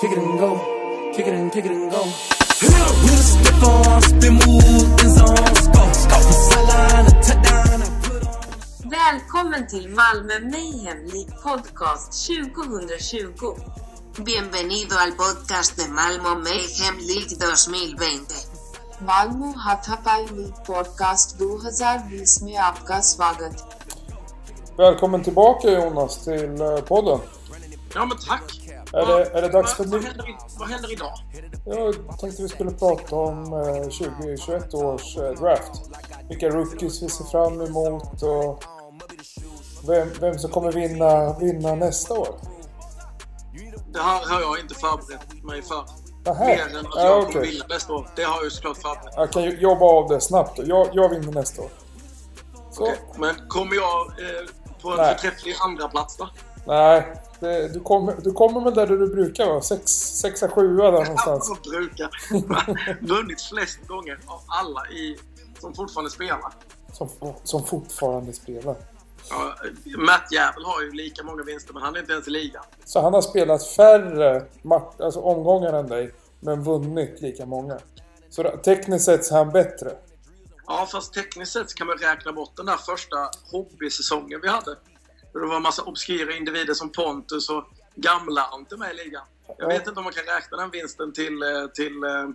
kick it and go, kick it and kick it and go. With a stiff arm, spin move, in zone, scope, scope, sideline, a touchdown, I put on. Välkommen till Malmö Mayhem League Podcast 2020. Bienvenido al podcast de Malmo Mayhem League 2020. मालूम हाथापाई league podcast 2020 में आपका स्वागत Välkommen tillbaka Jonas till eh, podden. Ja men tack! Är det, är det dags för vad, händer, vad händer idag? Jag tänkte vi skulle prata om eh, 2021 års eh, draft. Vilka rookies vi ser fram emot och vem, vem som kommer vinna, vinna nästa år. Det här har jag inte förberett mig för. Nähä. Mer än att Ja, jag okej. kommer vinna nästa år. Det har jag ju såklart förberett. Jag kan jobba av det snabbt då. Jag, jag vinner nästa år. Okej. Men kommer jag eh, på en förträfflig andra plats då? Nej. Det, du, kommer, du kommer väl där du brukar vara? Sex, sexa, sjua där någonstans. Jag brukar. Vunnit flest gånger av alla i, som fortfarande spelar. Som, som fortfarande spelar. Ja, Matt Jävel har ju lika många vinster men han är inte ens i ligan. Så han har spelat färre mat- alltså omgångar än dig, men vunnit lika många. Så tekniskt sett så är han bättre. Ja, fast tekniskt sett kan man räkna bort den där första hobbysäsongen vi hade. Det var en massa obskyra individer som Pontus och gamla Ante med i ligan. Jag vet inte om man kan räkna den vinsten till, eh, till eh,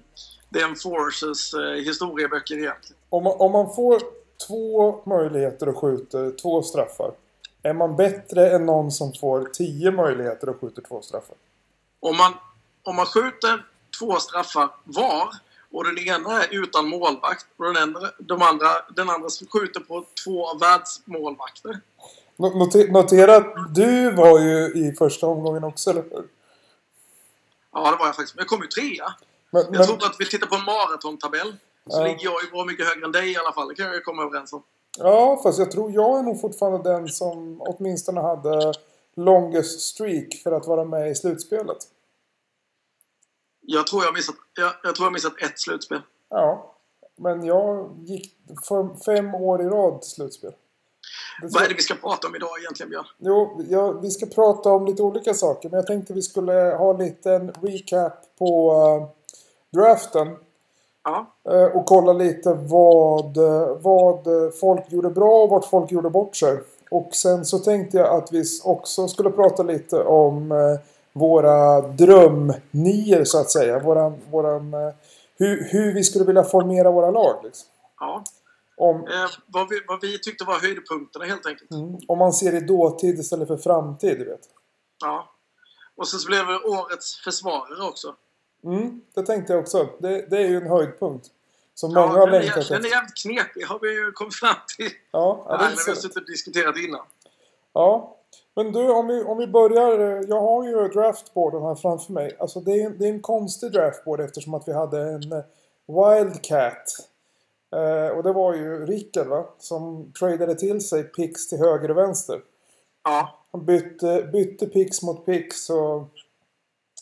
The Enforcers eh, historieböcker egentligen. Om man, om man får två möjligheter att skjuta två straffar, är man bättre än någon som får tio möjligheter att skjuta två straffar? Om man, om man skjuter två straffar var och den ena är utan målvakt och den andra, de andra, den andra skjuter på två världsmålvakter. No- note- Notera att du var ju i första omgången också, eller hur? Ja, det var jag faktiskt. Men jag kom ju trea. Men, Jag men, tror att vi tittar på en maratontabell. Så Ja. ligger jag ju bra mycket högre än dig i alla fall. Det kan jag ju komma överens om. ja, fast jag tror jag är nog fortfarande den som åtminstone hade longest streak för att vara med i slutspelet. Jag tror jag missat, jag, jag tror jag missat ett slutspel. Ja, men jag gick för fem år i rad till slutspel. Vad är det vi ska prata om idag egentligen, Björn? Jo, ja, vi ska prata om lite olika saker, men jag tänkte vi skulle ha en liten recap på eh, draften. Ja. eh, och kolla lite vad, eh, vad folk gjorde bra och vart folk gjorde bort sig. Och sen så tänkte jag att vi också skulle prata lite om eh, våra drömnior så att säga. Våran, våran, hur, hur vi skulle vilja formera våra lag. Liksom. ja. Om, Eh, vad, vi, vad vi tyckte var höjdpunkterna helt enkelt. mm, om man ser i dåtid istället för framtid, du vet. Ja. Och sen så blev det årets försvarare också. Mm, det tänkte jag också. Det, det är ju en höjdpunkt. Som Ja, många har längtat den är efter. jävligt knepig har vi ju kommit fram till. Ja, ja, det Nej, är när vi har suttit och diskuterat innan. ja. Men du, om vi, om vi börjar. eh, Jag har ju draftboarden här framför mig. Alltså det är, det är en konstig draftboard eftersom att vi hade en eh, Wildcat. Eh, och det var ju Rickard va? Som tradade till sig picks till höger och vänster. Ja. Han bytte, bytte picks mot picks och...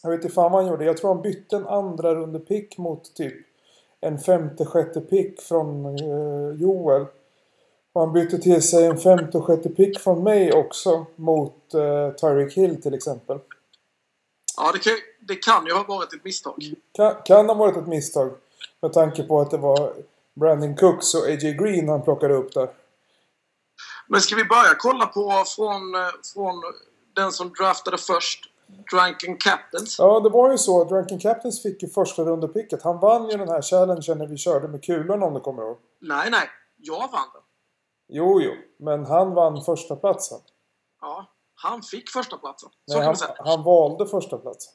Jag vet inte fan vad han gjorde. Jag tror han bytte en andra runde pick mot typ en femte sjätte pick från eh, Joel. Och han bytte till sig en femte och sjätte pick från mig också mot eh, Tyreek Hill till exempel. Ja, det kan, det kan ju ha varit ett misstag. Kan, kan ha varit ett misstag. Med tanke på att det var Brandon Cooks och A.J. Green han plockade upp där. Men ska vi börja kolla på från, från den som draftade först? Drunken Captains. Ja, det var ju så. Drunken Captains fick ju första rundepicket. Han vann ju den här challengen när vi körde med kulorna om du kommer ihåg. Nej, nej. Jag vann den. Jo, jo. Men han vann första platsen. Ja, han fick första platsen. Så Nej, han, han valde första platsen.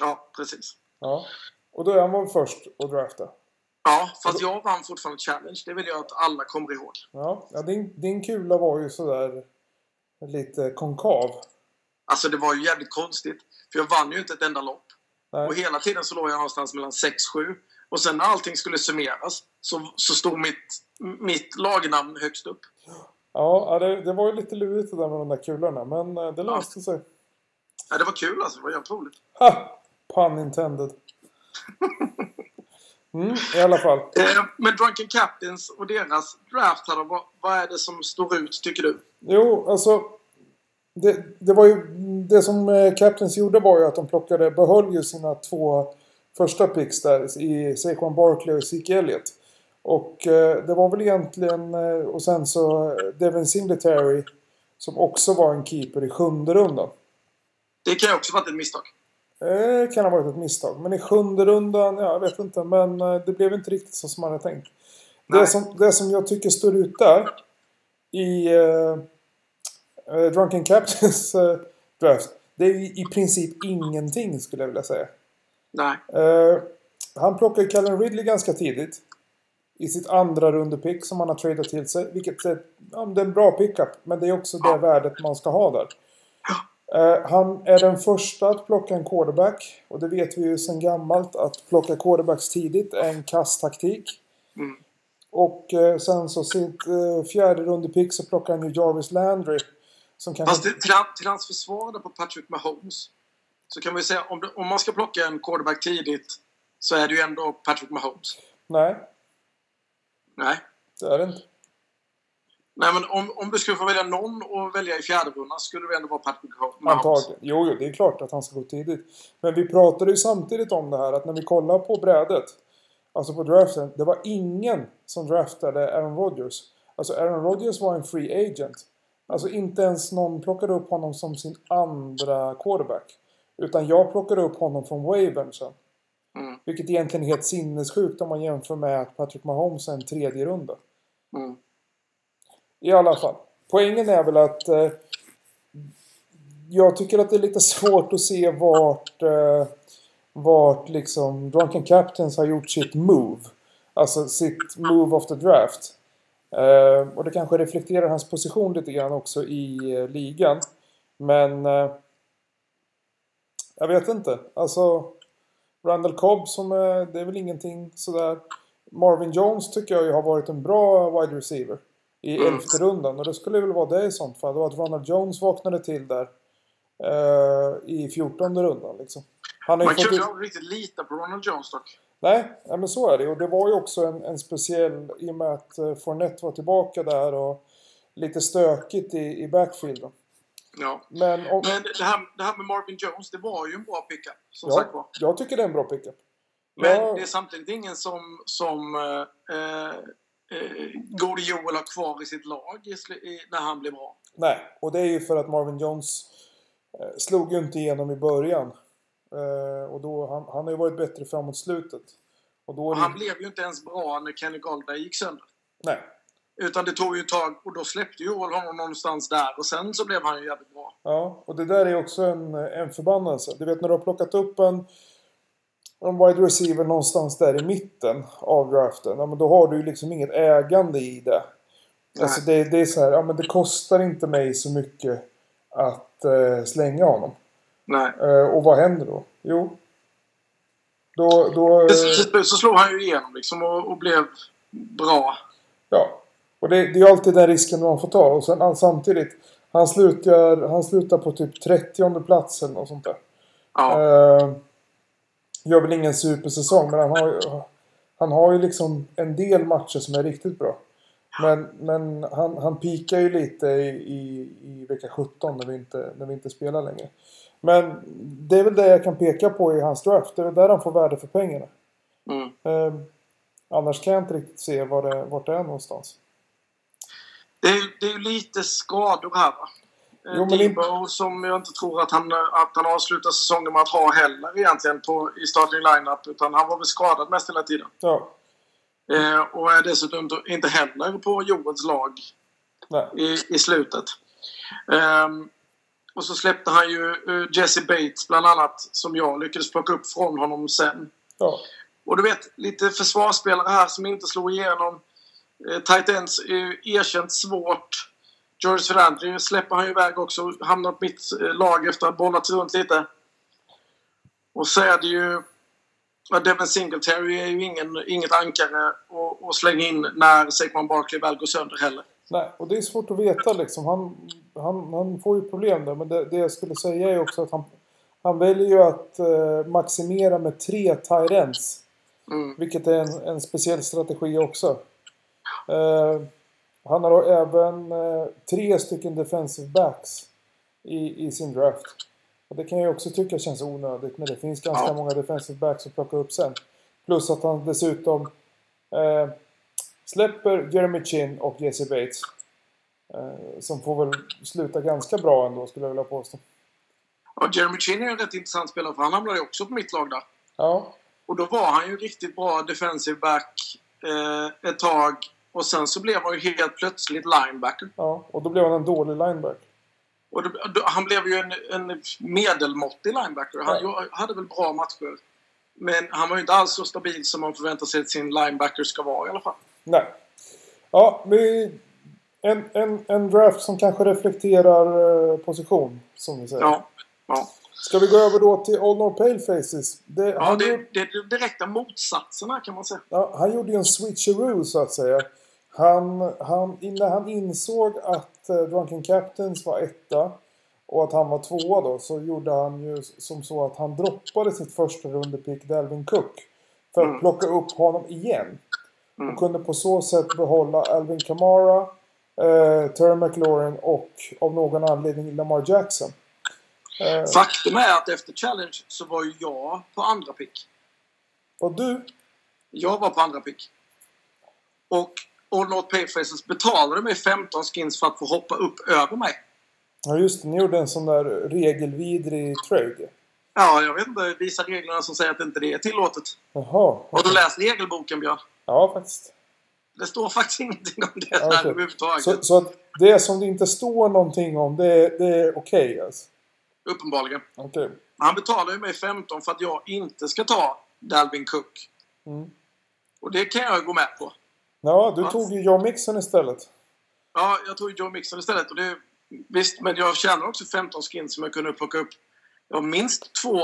Ja, precis. Ja. Och då är han väl först att drafta. Ja, fast jag vann fortfarande Challenge. Det vill jag att alla kommer ihåg. Ja, ja din, din kula var ju sådär lite konkav. Alltså det var ju jävligt konstigt. För jag vann ju inte ett enda lopp. Nej. Och hela tiden så låg jag någonstans mellan 6-7. Och sen när allting skulle summeras så, så stod mitt, mitt lagnamn högst upp. Ja, ja, det, det var ju lite lurigt det där med de där kulorna. Men eh, det löste sig. Ja, det var kul alltså. Det var jävligt roligt. Ha! Pun intended. Mm, I alla fall. Eh, men Drunken Captains och deras draft här då, vad, vad är det som står ut tycker du? Jo, alltså. det, det var ju... Det som eh, Captains gjorde var ju att de plockade, behöll ju sina två första picks där i Saquon Barkley och Zeke Elliott. Och eh, det var väl egentligen... Eh, och sen så Devin Singletary som också var en keeper i sjunde rundan. Det kan ju också varit ett misstag. Det kan ha varit ett misstag. Men i sjunde rundan, ja, jag vet inte. Men eh, det blev inte riktigt så som man hade tänkt. Det som, det som jag tycker står ut där i uh, Drunken Captains eh, draft. Det är i, i princip ingenting skulle jag vilja säga. Nej. Eh, han plockar Calvin Ridley ganska tidigt. I sitt andra rundepick som han har tradat till sig. Vilket är, ja, det är en bra pickup. Men det är också det värdet man ska ha där. Eh, han är den första att plocka en quarterback. Och det vet vi ju sedan gammalt att plocka quarterbacks tidigt är en kasstaktik. Mm. Och eh, sen så sitt eh, fjärde rundepick så plockar han ju Jarvis Landry. Som kan... Fast det, till, han- till hans försvar på Patrick Mahomes så kan vi säga om, det, om man ska plocka en quarterback tidigt så är det ju ändå Patrick Mahomes. Nej, Nej. det är det inte. Nej, men om, om du skulle få välja någon att välja i fjärde rundan skulle det ändå vara Patrick Mahomes. Antagligen. Jo, jo, det är klart att han ska gå tidigt. Men vi pratade ju samtidigt om det här att när vi kollar på brädet, alltså på draften, det var ingen som draftade Aaron Rodgers. Alltså Aaron Rodgers var en free agent. Alltså inte ens någon plockade upp honom som sin andra quarterback. Utan jag plockade upp honom från wavern sen. Mm. Vilket egentligen är helt sinnessjukt om man jämför med att Patrick Mahomes är en tredje runda. Mm. I alla fall. Poängen är väl att eh, jag tycker att det är lite svårt att se vart, eh, vart liksom Drunken Captains har gjort sitt move. Alltså sitt move of the draft. Eh, och det kanske reflekterar hans position lite grann också i eh, ligan. Men eh, jag vet inte. Alltså Randall Cobb som är, det är väl ingenting sådär. Marvin Jones tycker jag ju har varit en bra wide receiver. I Mm. elfte rundan. Och det skulle väl vara det i sånt fall. Det var att Ronald Jones vaknade till där. eh, I fjortonde rundan liksom. Han ju Man kunde ut... aldrig riktigt lita på Ronald Jones dock. Nej, men så är det. Och det var ju också en, en speciell i och med att uh, Fournette var tillbaka där och lite stökigt i, i backfielden. Ja. Men, om, Men det här, det här med Marvin Jones, det var ju en bra pickup. Som sagt ja, var. jag tycker det är en bra pickup. Men Ja. det är samtidigt ingen som, som eh, eh, Gode Joel har kvar i sitt lag när han blir bra. Nej, och det är ju för att Marvin Jones eh, slog ju inte igenom i början. Eh, och då, han, han har ju varit bättre framåt slutet. Och då Och det, han blev ju inte ens bra när Kenny Golladay gick sönder. Nej, Utan det tog ju ett tag och då släppte Joel honom någonstans där och sen så blev han ju jävligt bra. ja. Och det där är också en, en förbannelse. Du vet när du har plockat upp en, en wide receiver någonstans där i mitten av draften. Ja, men då har du ju liksom inget ägande i det. Alltså det, det är så här, ja men det kostar inte mig så mycket att eh, slänga honom. Nej. Eh, och vad händer då? Jo. Då, då, så slog han ju igenom liksom och, och blev bra. Ja. Och det, det är alltid den risken man får ta. Och sen han- samtidigt. Han slutar, han slutar på typ 30 plats eller något sånt där. Ja. Eh, gör väl ingen supersäsong men han har, ju- han har ju liksom en del matcher som är riktigt bra. Men, men han, han pikar ju lite i, i, i vecka 17 när vi, inte, när vi inte spelar längre. Men det är väl det jag kan peka på i hans draft. Det är väl där han får värde för pengarna. Mm. Eh, annars kan jag inte riktigt se var det, vart det är någonstans. Det, är, det är ju lite skador här va? Eh, Jo, men Debo som jag inte tror att han, att han avslutar säsongen med att ha heller egentligen på, i starting lineup Utan han var väl skadad mest hela tiden. Ja, Eh, och är dessutom inte heller på Joels lag i, i slutet. Ehm, och så släppte han ju eh, Jesse Bates bland annat som jag lyckades plocka upp från honom sen. Ja. Och du vet, lite försvarsspelare här som inte slog igenom. Eh, tight ends är ju erkänt svårt. George Ferrandri släpper han ju iväg också. Hamnar på mitt eh, lag efter att ha bollats runt lite. Och så är det ju... Ja, Devin Singletary är ju ingen, inget ankare att- att slänga in när Saquon Barkley väl går sönder heller. Nej, och det är svårt att veta liksom. Han, han, han får ju problem där. Men det, det jag skulle säga är också att han, han väljer ju att eh, maximera med tre tight ends. Mm. Vilket är en, en speciell strategi också. Eh, han har då även eh, tre stycken defensive backs. i, i sin draft. Och det kan jag också tycka känns onödigt när det finns ganska Ja. många defensive backs att plocka upp sen. Plus att han dessutom eh, släpper Jeremy Chin och Jesse Bates. Eh, som får väl sluta ganska bra ändå skulle jag vilja påstå. Och Jeremy Chin är en rätt intressant spelare för han hamnade ju också på mitt lag där. Ja, Och då var han ju riktigt bra defensive back eh, ett tag. Och sen så blev han ju helt plötsligt linebacker. ja. Och då blev han en dålig lineback. Och då, då, han blev ju en, en medelmåttig linebacker. Han Ja. hade väl bra matcher. Men han var ju inte alls så stabil som man förväntar sig att sin linebacker ska vara i alla fall. Nej. Ja, vi, en, en, en draft som kanske reflekterar eh, position, som vi säger. Ja. Ja, Ska vi gå över då till All No Pale Faces? Det, ja det, gjorde, det är de direkta motsatserna kan man säga. ja, han gjorde ju en switcheroo så att säga. Han, han, när han insåg att eh, Drunken Captains var etta och att han var tvåa då så gjorde han ju som så att han droppade sitt första rundepick Dalvin Cook. För att Mm. plocka upp honom igen. Mm. Och kunde på så sätt behålla Alvin Kamara, eh, Terry McLaurin och av någon anledning Lamar Jackson. Eh, Faktum är att efter Challenge så var ju jag på andra pick. och du? Jag var på andra pick. Och All Not Pay Faces betalade mig 15 skins för att få hoppa upp över mig. Ja just det, ni gjorde en sån där regelvidrig trade. Ja, jag vet inte. Visa reglerna som säger att inte det är tillåtet. Jaha. Har du läst regelboken, Björn? Ja, faktiskt. Det står faktiskt ingenting om det Ja, där överhuvudtaget. Så, så att det som det inte står någonting om, det, är- det är okej alltså? Uppenbarligen. Okej. Han betalar ju mig 15 för att jag inte ska ta Dalvin Cook. Mm. Och det kan jag gå med på. Ja, du tog ju Joe Mixon istället. Ja, jag tog Joe Mixon istället. Och det, visst, men jag tjänar också 15 skins som jag kunde plocka upp. Jag har minst två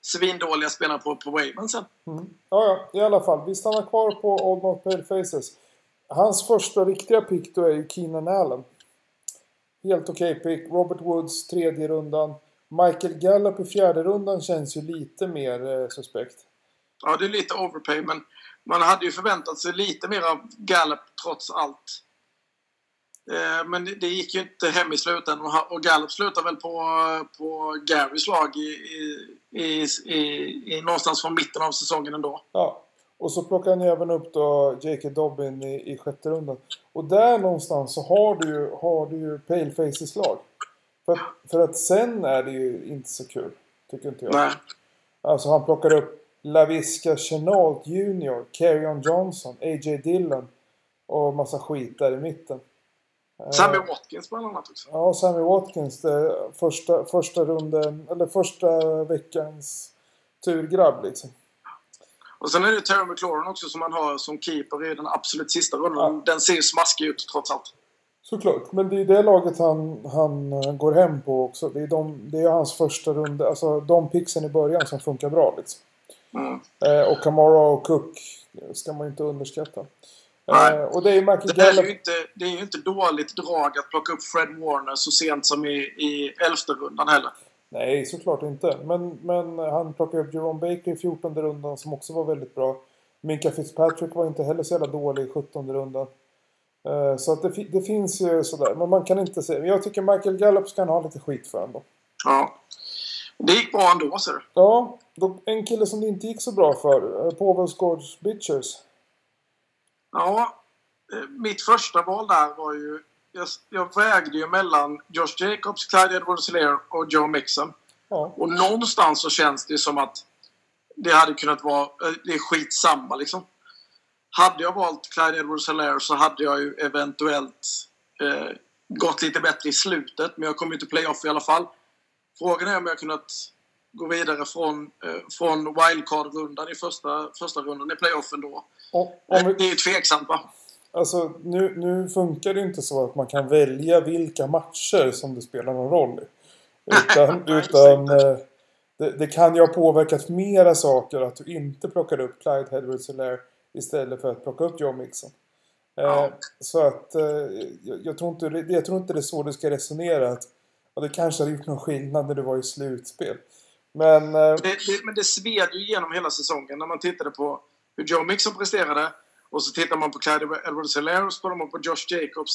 svindåliga spelare på, på waven sen. Mm. Ja, ja, i alla fall. Vi stannar kvar på Old Not Pale Faces. Hans första riktiga pick då är ju Keenan Allen. Helt okej pick. Robert Woods, tredje rundan. Michael Gallup i fjärde rundan känns ju lite mer eh, suspekt. Ja, det är lite overpay, men man hade ju förväntat sig lite mer av Gallup trots allt. Eh, Men det- gick ju inte hem i slutändan och Gallup slutade väl på, på Garys lag i, i, i, i, någonstans från mitten av säsongen ändå. Ja. Och så plockar han ju även upp då J.K. Dobbin i, i sjätte rundan. Och där någonstans så har du ju, har du ju Pale Faces lag. För, att- för att sen är det ju inte så kul. Tycker inte jag. Nej. Alltså han plockar upp LaVisca Chenault Jr, Carrion Johnson, A.J. Dillon och massa skit där i mitten. Eh, Sammy Watkins bland annat också. Ja, Sammy Watkins. Det första, första runden, eller första veckans turgrabb liksom. Och sen är det Terry McLaurin också som man har som keeper i den absolut sista rundan. Den ser ju smaskig ut trots allt. Såklart. Men det är det laget han, han eh, går hem på också. Det är, de, det är hans första runda. Alltså de pixen i början som funkar bra liksom. Mm. Eh, och Kamara och Cook ska man inte underskatta. Eh, och det är Michael Det, är ju inte, det är ju inte dåligt drag att plocka upp Fred Warner så sent som i, i elfte rundan heller. Nej, såklart inte. Men, men han plockade upp Jerome Baker i 14 rundan som också var väldigt bra. Minka Fitzpatrick var inte heller så jävla dålig i 17 rundan. Eh, Så att det, fi- det finns ju sådär. Men man kan inte säga. Jag tycker Michael Gallup ska han ha lite skit för ändå. Ja. Det gick bra ändå, ser du. Ja, en kille som det inte gick så bra för. eh, Påvelsgårds Bitchers. Ja, eh, mitt första val där var ju... Jag, jag vägde ju mellan Josh Jacobs, Clyde Edwards-Helaire och Joe Mixon. Ja, Och någonstans så känns det som att det hade kunnat vara... eh, Det är skitsamma liksom. Hade jag valt Clyde Edwards-Helaire så hade jag ju eventuellt eh, gått lite bättre i slutet. Men jag kom ju till playoff i alla fall. Frågan är om jag kunnat gå vidare från, eh, från wildcard-rundan i första, första rundan i playoffen då. och, Eh, om Det vi, är ju tveksamt va? alltså, nu, nu funkar det inte så att man kan välja vilka matcher som det spelar någon roll i. Utan, utan eh, det, det kan ju ha påverkat mera saker att du inte plockade upp Clyde edwards helaire istället för att plocka upp Joe Mixon. Eh, Ja. Så att eh, jag, jag, tror inte, det- jag tror inte det är så du ska resonera. Att, ja, det kanske hade gjort någon skillnad när du var i slutspel. Men eh, Det, det, men det sved ju igenom hela säsongen när man tittade på hur Joe Mixon presterade och så tittar man på Clyde Edwards-Helaire och så kollar man på Josh Jacobs.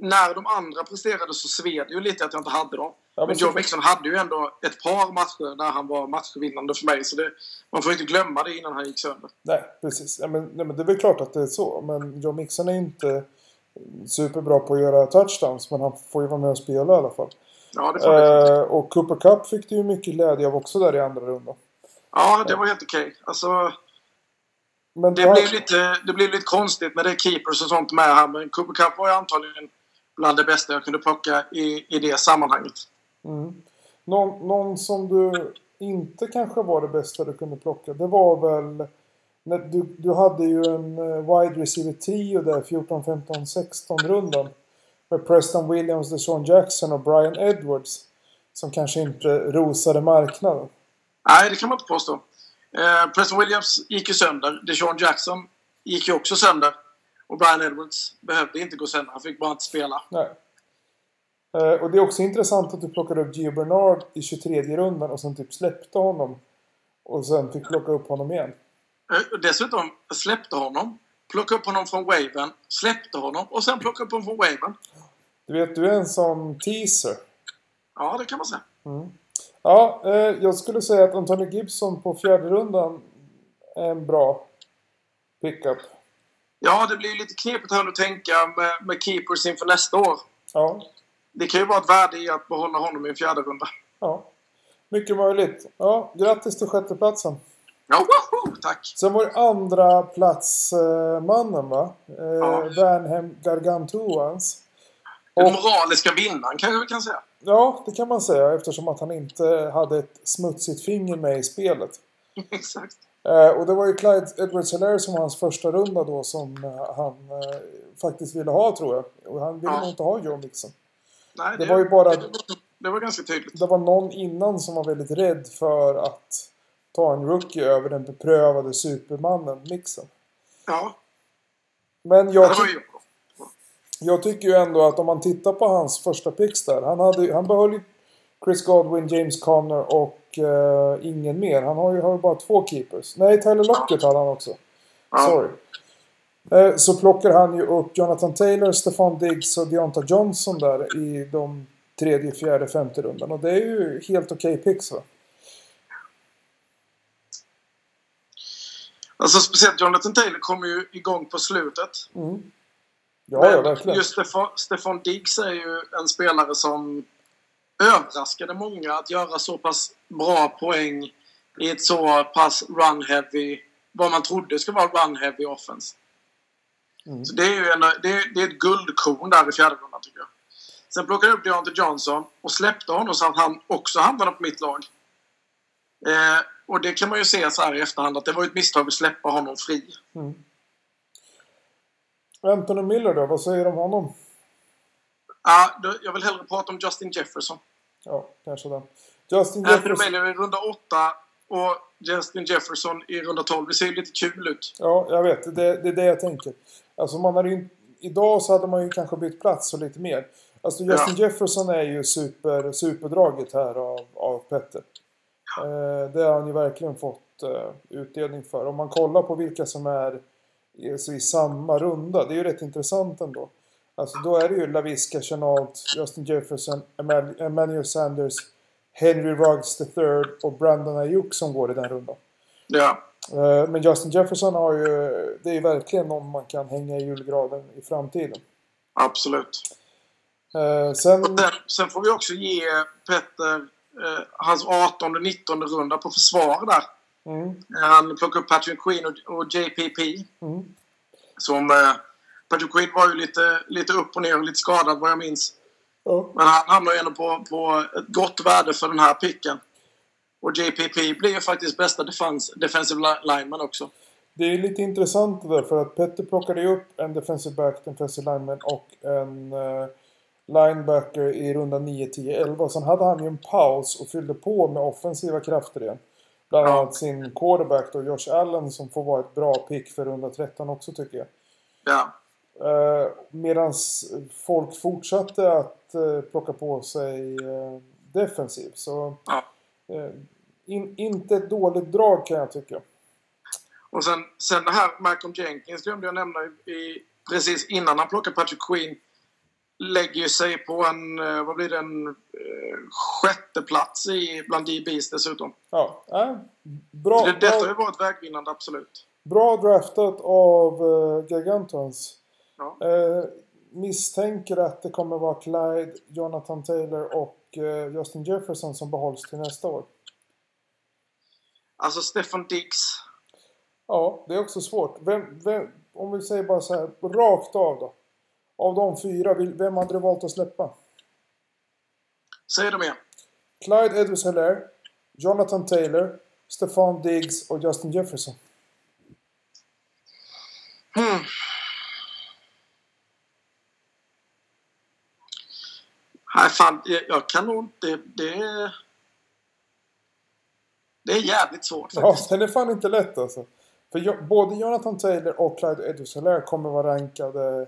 när de andra presterade så sved det ju lite att jag inte hade dem. Ja, men men Joe Mixon hade ju ändå ett par matcher där han var matchvinnande för mig. Så det, man får inte glömma det innan han gick sönder. Nej, precis. Ja, men, nej, men det är väl klart att det är så. Men Joe Mixon är inte superbra på att göra touchdowns. Men han får ju vara med och spela i alla fall. Ja, det får det. Eh, och Cooper Cup fick du ju mycket glädje av också där i andra rundan. Ja, det var helt okej. Alltså, Men det, du har- blir lite, det blir lite konstigt när det keepers och sånt med här. Men Cooper Cup var ju antagligen bland det bästa jag kunde plocka i, i det sammanhanget. Mm. Någon, någon som du inte kanske var det bästa du kunde plocka. Det var väl... Du, du hade ju en eh, wide receiver trio där 14, 15, 16 rundan. Med Preston Williams, DeShaun Jackson och Brian Edwards. Som kanske inte rosade marknaden. Nej, det kan man inte påstå. Eh, Preston Williams gick ju sönder. DeShaun Jackson gick ju också sönder. Och Brian Edwards behövde inte gå sönder. Han fick bara inte spela. Nej. Eh, och det är också intressant att du plockade upp Gio Bernard i 23 rundan och sen typ släppte honom. Och sen fick plocka upp honom igen. Eh, dessutom släppte honom. Plockade upp honom från waven. Släppte honom och sen plockade upp honom från waven. Du vet, du är en sån teaser. Ja, det kan man säga. Ja, eh, jag skulle säga att Antonio Gibson på fjärde rundan är en bra pickup. Ja, det blir ju lite knepigt här att tänka med, med keepers inför nästa år. Ja, Det kan ju vara ett värde i att behålla honom i en fjärde runda. ja. Mycket möjligt. Ja, grattis till sjätteplatsen. Ja, woho! Tack! Sen var det andra platsmannen va? Eh, Ja. Värnhem Gargantuans. Den moraliska vinnaren kanske vi kan säga. Ja, det kan man säga eftersom att han inte hade ett smutsigt finger med i spelet. Exakt. Eh, och det var ju Clyde edwards helaire som var hans första runda då som eh, han eh, faktiskt ville ha tror jag. Och han ville Ja. nog inte ha Joe Mixon. Nej, Det var ju bara- Det, det var ganska tydligt. Det var någon innan som var väldigt rädd för att ta en rookie över den beprövade supermannen Mixon. Ja, Men ja jag, det ty- jag tycker ju ändå att om man tittar på hans första picks där. Han, hade, han behöll Chris Godwin, James Conner och eh, ingen mer. Han har ju, har ju bara två keepers. Nej, Tyler Lockett hade han också. Sorry. Eh, Så plockar han ju upp Jonathan Taylor, Stefan Diggs och Deonta Johnson där i de tredje, fjärde, femte rundan. Och det är ju helt okej picks va? Alltså speciellt Jonathan Taylor kom ju igång på slutet. Mm. Ja, ja, Men verkligen. Just Stefan, Stefan Diggs är ju en spelare som överraskade många att göra så pass bra poäng i ett så pass run-heavy, vad man trodde skulle vara run-heavy offense. Mm. Så det är ju en, det är, det är ett guldkorn där i fjärde rundan tycker jag. Sen plockade jag upp Deontay Johnson och släppte honom så att han också hamnade på mitt lag. Eh, och det kan man ju se så här i efterhand att det var ett misstag att släppa honom fri. Mm. Anthony Miller då? Vad säger du om honom? Ah, då, jag vill hellre prata om Justin Jefferson. Ja, kanske den. Justin Anthony Jefferson. Miller i runda 8 och Justin Jefferson i runda 12. Det ser ju lite kul ut. Ja, jag vet. Det, det är det jag tänker. Alltså man hade ju, idag så hade man ju kanske bytt plats och lite mer. Alltså Justin Jefferson är ju super, superdraget här av, av Petter. Eh, det har han ju verkligen fått eh, utdelning för. Om man kollar på vilka som är alltså, i samma runda. Det är ju rätt intressant ändå. Alltså då är det ju LaVisca Chenault, Justin Jefferson, Emmanuel Sanders, Henry Ruggs III och Brandon Ayuk som går i den rundan. Ja. Eh, Men Justin Jefferson har ju, det är ju verkligen någon man kan hänga i julgraven i framtiden. Absolut. Eh, Sen, sen, sen får vi också ge Petter eh, hans 18 och 19 runda på försvar där. Mm, Han plockade upp Patrick Queen och, och JPP. mm, Som, eh, Patrick Queen var ju lite, lite upp och ner och lite skadad vad jag minns. ja, Men han hamnar ju ändå på, på ett gott värde för den här picken. Och JPP blir ju faktiskt bästa defense, defensive li- lineman också. det är lite intressant det där för att Petter plockade ju upp en defensive back, defensive lineman och en eh, linebacker i runda 9, 10, 11. Och sen hade han ju en paus och fyllde på med offensiva krafter igen. Bland annat sin quarterback då, Josh Allen, som får vara ett bra pick för runda 13 också tycker jag. Ja. Eh, Medan folk fortsatte att eh, plocka på sig eh, defensiv. Så ja. eh, in, inte ett dåligt drag kan jag tycka. Och sen, sen det här Malcolm Jenkins glömde jag nämna i, i, precis innan han plockade Patrick Queen. Lägger sig på en, eh, vad blir det, en eh, sjätte plats i, bland DBs dessutom. Ja, äh, bra, det, detta har ju varit vägvinnande, absolut. bra draftat av uh, Gargantons. Ja. Eh, misstänker att det kommer vara Clyde, Jonathan Taylor och eh, Justin Jefferson som behålls till nästa år. Alltså Stefan Diggs. Ja, det är också svårt. Vem, vem, om vi säger bara så här, rakt av då. Av de fyra, vem hade du valt att släppa? Säg det mer. Clyde edwards helaire Jonathan Taylor, Stefan Diggs och Justin Jefferson. Hmm. Nej, fan. Jag, jag kan nog inte... Det, är- det är jävligt svårt Ja, faktiskt. den är fan inte lätt alltså. För både Jonathan Taylor och Clyde edwards helaire kommer vara rankade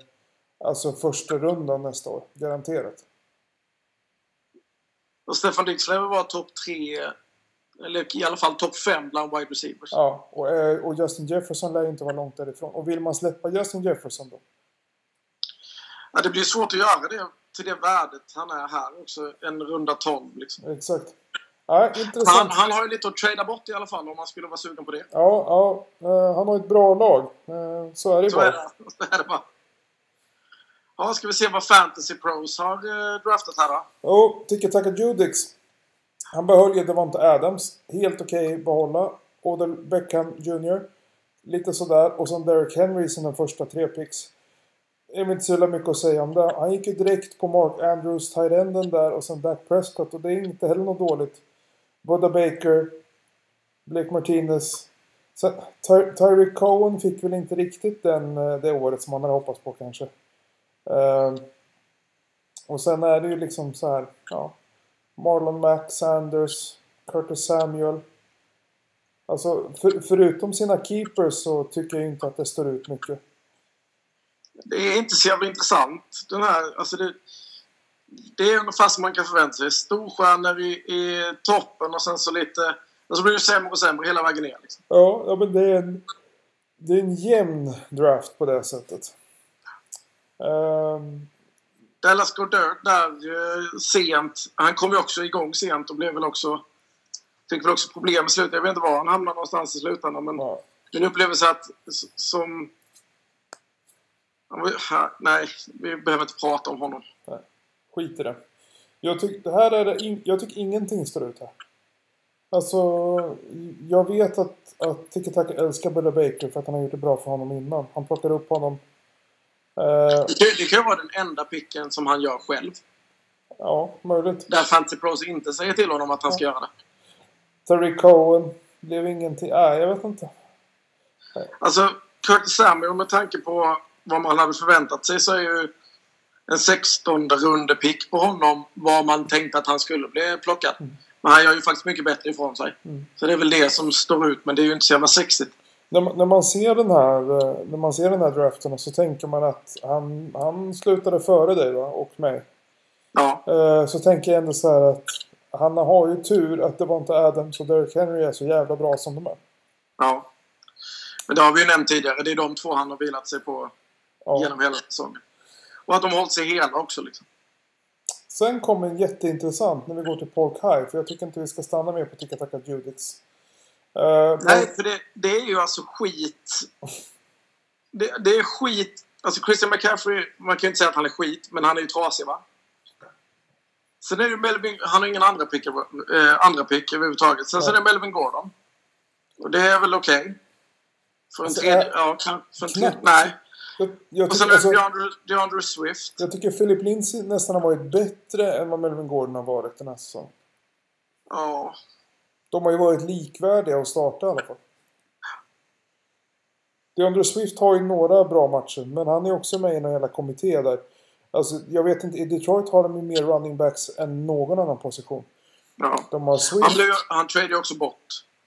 alltså första rundan nästa år. Garanterat. Och Stefan Diggs lär vara topp tre, eller i alla fall topp fem bland wide receivers. Ja, och, eh, och Justin Jefferson lär inte vara långt därifrån. Och vill man släppa Justin Jefferson då? Ja, det blir svårt att göra det till det värdet han är här också. En runda 12 liksom. Exakt. Ja, Han, intressant. han har ju lite att trada bort i alla fall om man skulle vara sugen på det. Ja, ja eh, han har ett bra lag. Så är det Så bara. är det. Så är det bara. Ja, ska vi se vad Fantasy Pros har eh, draftat här då. Jo, Tiki-Taka Judix. Han behöll ju Devonta Adams. Helt okej att behålla. Odell Beckham Jr. Lite sådär. Och sen Derek Henry i sina första tre picks. Det är inte så mycket att säga om det. Han gick ju direkt på Mark Andrews, tight-enden där och sen Dak Prescott. Och det är inte heller något dåligt. Buddha Baker. Blake Martinez. Sen, Ty- Tyreek Cohen fick väl inte riktigt den, eh, det året som man hade hoppats på kanske. Ehm, och sen är det ju liksom så här, ja. Marlon Mack, Sanders, Curtis Samuel. Alltså för, förutom sina keepers så tycker jag inte att det står ut mycket. Det är inte så jävla intressant. Den här, alltså det, det är ungefär som man kan förvänta sig. Storstjärnor i, i toppen och sen så lite... Och så blir det sämre och sämre hela vägen ner. Liksom. Ja, ja men det är en, det är en jämn draft på det sättet. Ehm, Dallas Goddard där eh, sent. Han kom ju också igång sent och blev väl också... Fick väl också problem i slutet. Jag vet inte var han hamnade någonstans i slutändan. Men ja. min upplevelse att som... Nej, vi behöver inte prata om honom. Skit i det. Jag, tyck, det här är det in, jag tycker ingenting står ut här. Alltså, jag vet att, att Tiki Taka älskar Buda Baker för att han har gjort det bra för honom innan. Han plockar upp honom. Eh, Det kan, det kan ju vara den enda picken som han gör själv. ja, möjligt. Där Fantasy Pros inte säger till honom att han ska göra det. Terry Cohen blev ingenting. Nej, jag vet inte. Alltså, Curtis Samuel med tanke på vad man hade förväntat sig så är ju en 16 runde pick på honom vad man tänkte att han skulle bli plockad. Men han gör ju faktiskt mycket bättre ifrån sig. Mm. Så det är väl det som står ut, men det är ju inte så jävla sexigt. När man, när man ser den här eh, när man ser den här draften så tänker man att han, han slutade före dig va? och mig. Ja, Eh, Så tänker jag ändå så här att han har ju tur att det var inte Adams och Derek Henry är så jävla bra som de är. ja. Men det har vi ju nämnt tidigare. Det är de två han har vilat sig på Ja. genom hela säsongen. Och att de har hållit sig hela också liksom. Sen kommer en jätteintressant när vi går till Polk High. För jag tycker inte vi ska stanna mer på Tika Taka Judix. Eh, Nej, för det, det är ju alltså skit. Det, det är skit. Alltså Christian McCaffrey, man kan ju inte säga att han är skit, men han är ju trasig va? Sen är det Melvin, han har ingen andra pick, eh, andra pick överhuvudtaget. Sen så är det Melvin Gordon. Och det är väl okej. För en Alltså, tredje, är- ja, för en tredje, nej. jag, jag, Och sen tycker, är det alltså, DeAndre, DeAndre Swift. jag tycker Philip Lindsay nästan har varit bättre än vad Melvin Gordon har varit den här säsongen. Ja. De har ju varit likvärdiga att starta i alla fall. DeAndre Swift har ju några bra matcher, men han är också med i en hela kommitté där. Alltså, jag vet inte, i Detroit har de ju mer running backs än någon annan position. ja. De har Han, Swift. blev, han trade också bort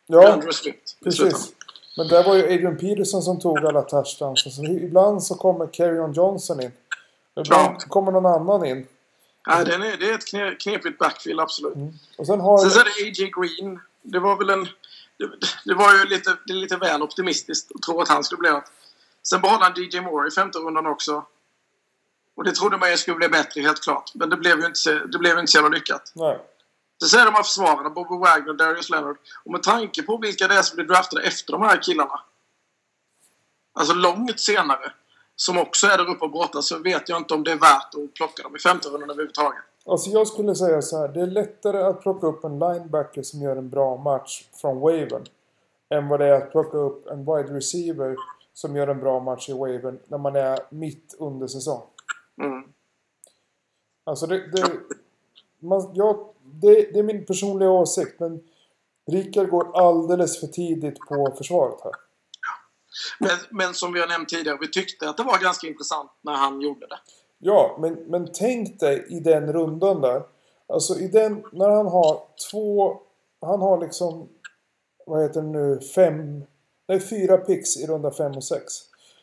Ja, DeAndre Swift. precis. Men där var ju Adrian Peterson som tog alla touchdowns. Så ibland så kommer Carrion Johnson in. Ibland Ja. kommer någon annan in. Nej, den är, det är ett kne, knepigt backfield, absolut. Och sen har... Sen så är det A.J. Green. Det var väl en... Det, det var ju lite, det är lite väl optimistiskt att tro att han skulle bli något. Sen behåller han DJ Moore i femte rundan också. Och det trodde man ju skulle bli bättre, helt klart. Men det blev ju inte, det blev inte så jävla lyckat. Nej. Så säger de här försvararna, Bobby Wagner, Darius Leonard. Och med tanke på vilka det är som blir draftade efter de här killarna. Alltså långt senare. Som också är där uppe och brottas. Så vet jag inte om det är värt att plocka dem i femte rundan överhuvudtaget. Alltså jag skulle säga så här. Det är lättare att plocka upp en linebacker som gör en bra match från wavern. Än vad det är att plocka upp en wide receiver som gör en bra match i wavern när man är mitt under säsong. Mm. Alltså det... det, man, ja, det, det är min personliga åsikt men Rickard går alldeles för tidigt på försvaret här. Men, men som vi har nämnt tidigare, vi tyckte att det var ganska intressant när han gjorde det. Ja, men, men tänk dig i den rundan där. Alltså i den, när han har två, han har liksom, vad heter det nu, fem, nej fyra picks i runda fem och sex.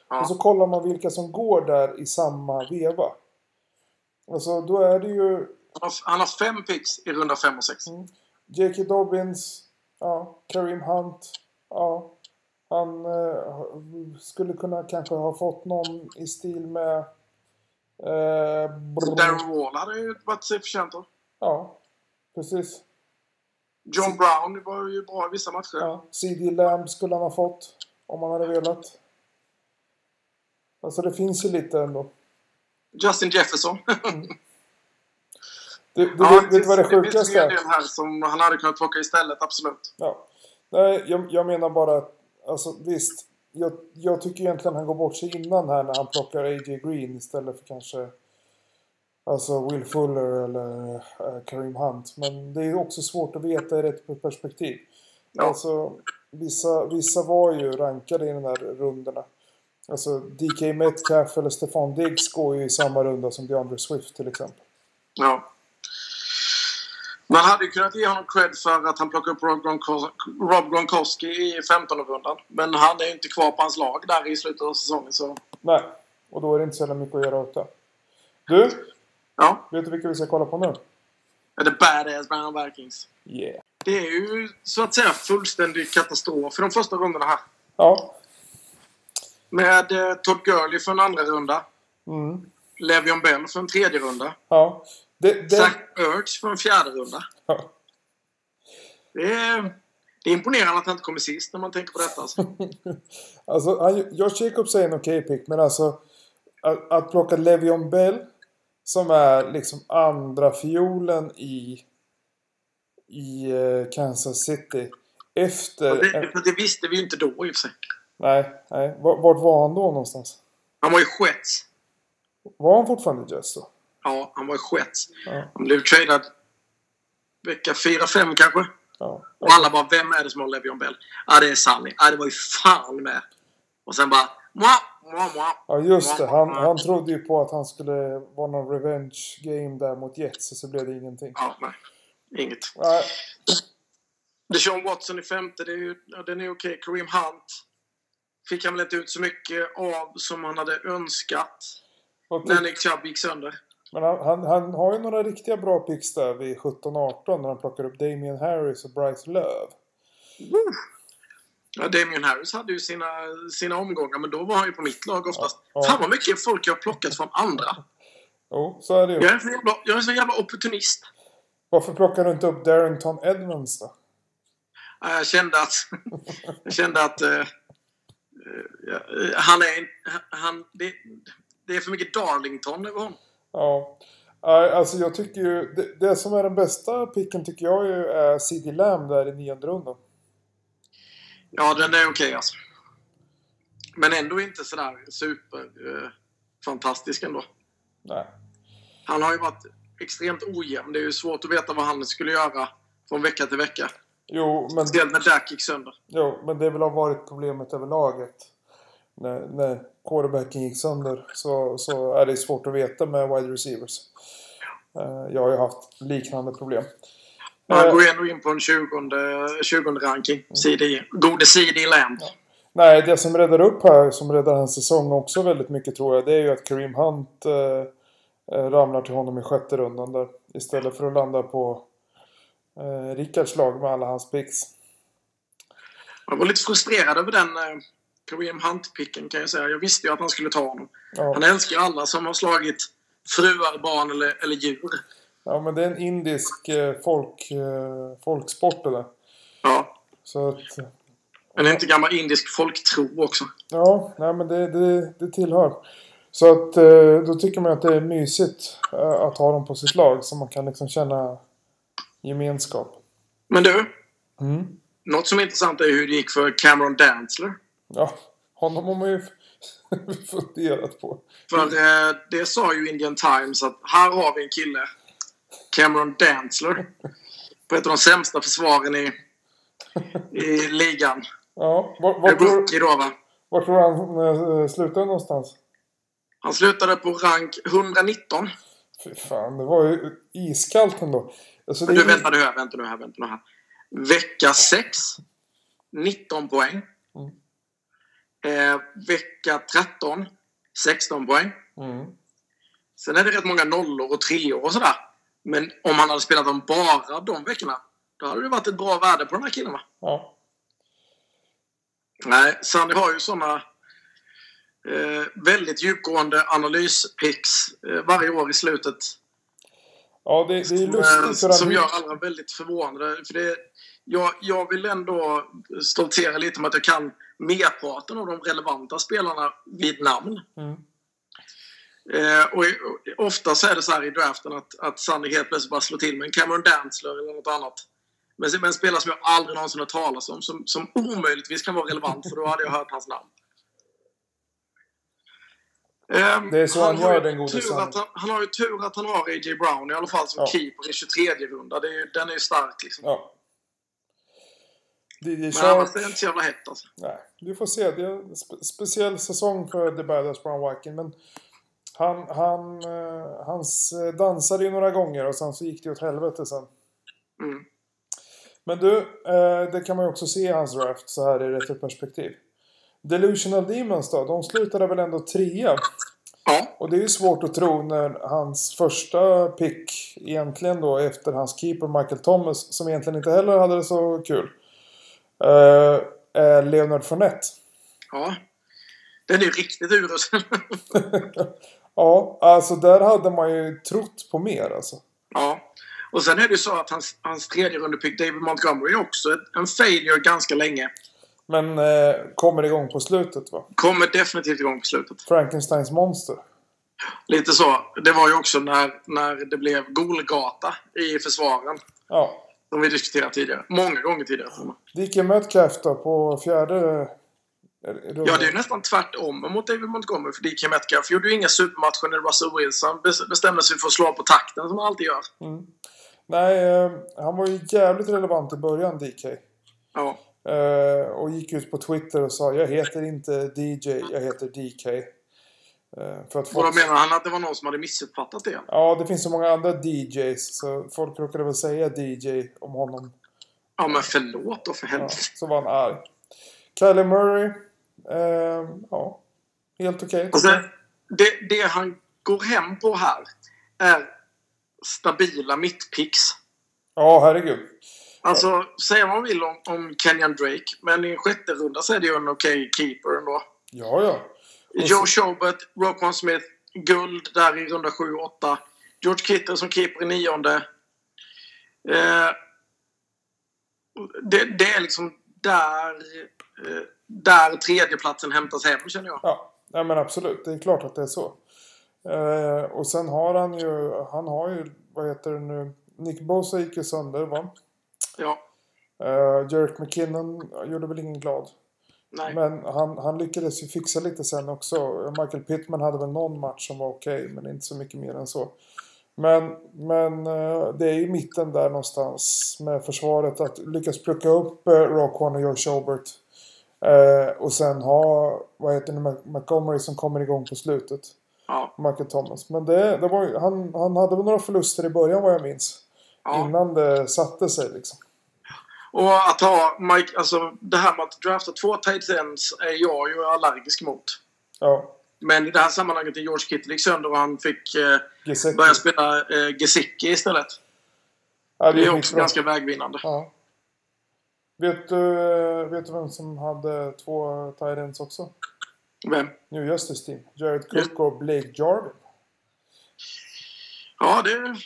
Ja. Och så kollar man vilka som går där i samma veva. Alltså då är det ju Han har, fem picks i runda fem och sex. J.K. Dobbins, ja, Kareem Hunt, ja. Han eh, skulle kunna kanske ha fått någon i stil med... Eh, Darren Wall hade ju varit sig förtjänt av. Ja, precis. John Brown var ju bra i vissa matcher. Ja, CD Lamb skulle han ha fått om han hade velat. Alltså det finns ju lite ändå. Justin Jefferson. Du, du Ja, vet, vet vad det finns sjukaste en är? del här som han hade kunnat plocka istället, absolut. Ja. Nej, jag, jag menar bara att, alltså visst. Jag, jag tycker egentligen han går bort sig innan här när han plockar A.J. Green istället för kanske Alltså Will Fuller eller äh, Kareem Hunt. Men det är också svårt att veta i rätt perspektiv. Ja. Alltså vissa, vissa var ju rankade i de här rundorna. Alltså DK Metcalf eller Stefan Diggs går ju i samma runda som DeAndre Swift till exempel. Ja. Man hade kunnat ge honom cred för att han plockade upp Rob, Gronkos- Rob Gronkowski i 15-rundan. Men han är inte kvar på hans lag där i slutet av säsongen. Så Nej, och då är det inte så jävla mycket att göra åt det. Du, ja, vet du vilka vi ska kolla på nu? är det badass Brown Vikings. Yeah. Det är ju så att säga fullständig katastrof för de första rundorna här. Ja. Med eh, Todd Gurley för en andra runda. Mm. Le'Veon Bell för en tredje runda. Ja. Det, det, Zach Ertz för en fjärde runda. ja. Det är, det är imponerande att han inte kommer sist när man tänker på detta. Alltså. Alltså, han, Josh Jacobs är en okej pick, men alltså att, att plocka Le'Veon Bell som är liksom andra fiolen i i eh, Kansas City efter... Det, för det visste vi ju inte då i och för sig. nej, nej. Vart, var han då någonstans? Han var ju Jets. Var han fortfarande i Jets då? Ja, han var ju Jets. Ja. Han blev tradad vecka 4-5 kanske. Ja. Och alla bara, vem är det som har Le'Veon Bell? Ja, det är Sunny. Ja, det var ju fan med. Och sen bara, mwah. Ja, just det. Han, han trodde ju på att han skulle vara någon revenge game där mot Jets och så blev det ingenting. Ja, nej. Inget. Nej, Deshaun Watson i femte, det är ju, ja, den är okej. Kareem Hunt fick han väl inte ut så mycket av som han hade önskat. När Nick Chubb gick sönder. Men han, han, han har ju några riktiga bra picks där vid 17-18 när han plockar upp Damian Harris och Bryce Love. Ja, Damian Harris hade ju sina, sina omgångar, men då var han ju på mitt lag oftast. Ja. Fan vad mycket folk jag har plockat från andra. Jo, så är det ju. Jag är en så jävla, jag är en så jävla opportunist. Varför plockar du inte upp Darrington Edmonds då? Ja, Jag kände att... jag kände att... ja, eh, han är... Han, det, det är för mycket Darlington över honom. Ja. Alltså jag tycker ju... Det, det som är den bästa picken tycker jag ju är CD Lamb där i nionde rundan. Ja, den är okej alltså. Men ändå inte sådär super eh, ändå. Nej. Han har ju varit extremt ojämn. Det är ju svårt att veta vad han skulle göra från vecka till vecka. Jo, men, Speciellt när Dak gick sönder. jo, men det väl har varit problemet överlag att när, när quarterbacken gick sönder så, så är det svårt att veta med wide receivers. Eh, Jag har ju haft liknande problem. Han Eh, går ju ändå in på en 20, 20 ranking. CD. Gode CD Lamb. Nej, det som räddar upp här, som räddar hans säsong också väldigt mycket tror jag, det är ju att Kareem Hunt eh, eh, ramlar till honom i sjätte rundan där. Istället för att landa på eh, Rickards lag med alla hans picks. Jag var lite frustrerad över den eh, Kareem Hunt-picken kan jag säga. Jag visste ju att han skulle ta honom. Ja, Han älskar ju alla som har slagit fruar, barn eller, eller djur. Ja, men det är en indisk eh, folk, eh, folksport det där. Ja. Så att, Men det är inte gammal indisk folktro också. ja, nej men det, det, det tillhör. Så att eh, då tycker man att det är mysigt att ha dem på sitt lag så man kan liksom känna gemenskap. Men du, Mm. något som är intressant är hur det gick för Cameron Dantzler. Ja, honom har man ju funderat på. För eh, det sa ju Indian Times att här har vi en kille, Cameron Dantzler, på ett av de sämsta försvaren i, i ligan. Ja, var, var, tror, då va. var tror han eh, slutade någonstans? Han slutade på rank 119. Fy fan, det var ju iskallt ändå. Alltså, Men du, vänta nu här, vänta nu här, vänta nu här. Vecka 6, 19 poäng. Mm. Eh, vecka 13, 16 poäng. Mm. Sen är det rätt många nollor och treor och sådär. Men om han hade spelat dem bara de veckorna, då hade det varit ett bra värde på den här killen va? Ja. Nej, Sandy har ju sådana eh, väldigt djupgående analyspicks eh, varje år i slutet. Ja, det, det är lustigt. för som gör alla väldigt förvånade. För det, jag, jag vill ändå stoltera lite med att jag kan merparten av de relevanta spelarna vid namn. Mm. Eh, och, och ofta så är det så här i draften att, att Sandy helt plötsligt bara slår till med en Cameron Dantzler eller något annat. Men, men en spelare som jag aldrig någonsin har talat om, som, som omöjligtvis kan vara relevant, för då hade jag hört hans namn. Ehm, Det är så han har gör, den gode han, han har ju tur att han har A.J. Brown i alla fall som Ja. keeper i 23 runda. Det är, den är ju stark liksom. Ja. DJ Men Shark. annars är det inte så jävla hett alltså. Nej, vi får se. Det är en spe speciell säsong för The Badass Brown Viking. Men han, han, eh, hans dansade ju några gånger och sen så gick det åt helvete sen. Mm. Men du, eh, det kan man ju också se i hans draft så här i retroperspektiv. Delusional Demons då, de slutade väl ändå trea. Ja, Och det är ju svårt att tro när hans första pick egentligen då efter hans keeper Michael Thomas som egentligen inte heller hade det så kul. eh, är Leonard Fournette. ja. Den är ju riktigt urusel. ja, alltså där hade man ju trott på mer alltså. ja. Och sen är det ju så att hans, hans tredje rundepick David Montgomery är också en failure ganska länge. Men eh, kommer igång på slutet va? Kommer definitivt igång på slutet. Frankensteins monster. Lite så. Det var ju också när, när det blev Golgata i försvaren. Ja. Som vi diskuterat tidigare. Många gånger tidigare. DK Metcalf då på fjärde eh, rundan. Ja, det är ju nästan tvärtom mot David Montgomery. För DK Metcalf gjorde ju inga supermatcher när Russell Wilson bes- bestämde sig för att slå på takten som han alltid gör. Mm. Nej, eh, han var ju jävligt relevant i början DK. Ja. Eh, och gick ut på Twitter och sa jag heter inte DJ, jag heter DK. Eh, för att folk... menar han att det var någon som hade missuppfattat det. Ja, det finns så många andra DJs så folk råkade väl säga DJ om honom. Ja, men förlåt då för Ja, helvete. så var han arg. Kylie Murray. Eh, ja, helt okej. Alltså, det, det han går hem på här är stabila mittpicks. Ja, herregud. Alltså, säga vad man vill om, om Kenyan Drake, men i en sjätte runda så är det ju en okej keeper ändå. Ja, ja. Och Joe Schobert, Roquan Smith, guld där i runda 7-8. George Kittle som keeper i nionde. Eh, det, det är liksom där, eh, där tredjeplatsen hämtas hem, känner jag. Ja, ja, men absolut. Det är klart att det är så. Eh, och sen har han ju, han har ju, vad heter det nu, Nick Bosa gick ju sönder va? Ja, Uh, Jerick McKinnon gjorde väl ingen glad. nej. Men han, han lyckades ju fixa lite sen också. Michael Pittman hade väl någon match som var okej, men inte så mycket mer än så. Men, men eh, det är ju mitten där någonstans med försvaret att lyckas plocka upp uh, Roquan och Joe Schobert. Eh, och sen ha, vad heter det, Montgomery som kommer igång på slutet. Ja, Michael Thomas. Men det, det var, han, han hade väl några förluster i början vad jag minns. ja. Innan det satte sig liksom. Och att ha Mike, alltså det här med att drafta två tight ends är jag ju allergisk mot. Ja, Men i det här sammanhanget är George Kittle gick sönder och han fick eh, börja spela eh, Gesicki istället. Ja, Det är skitbra. också ganska vägvinnande. Ja. Vet du, vet du vem som hade två Tyrants också? Vem? New Justice Team. Jared Cook och Blake Jarvin. Ja, det...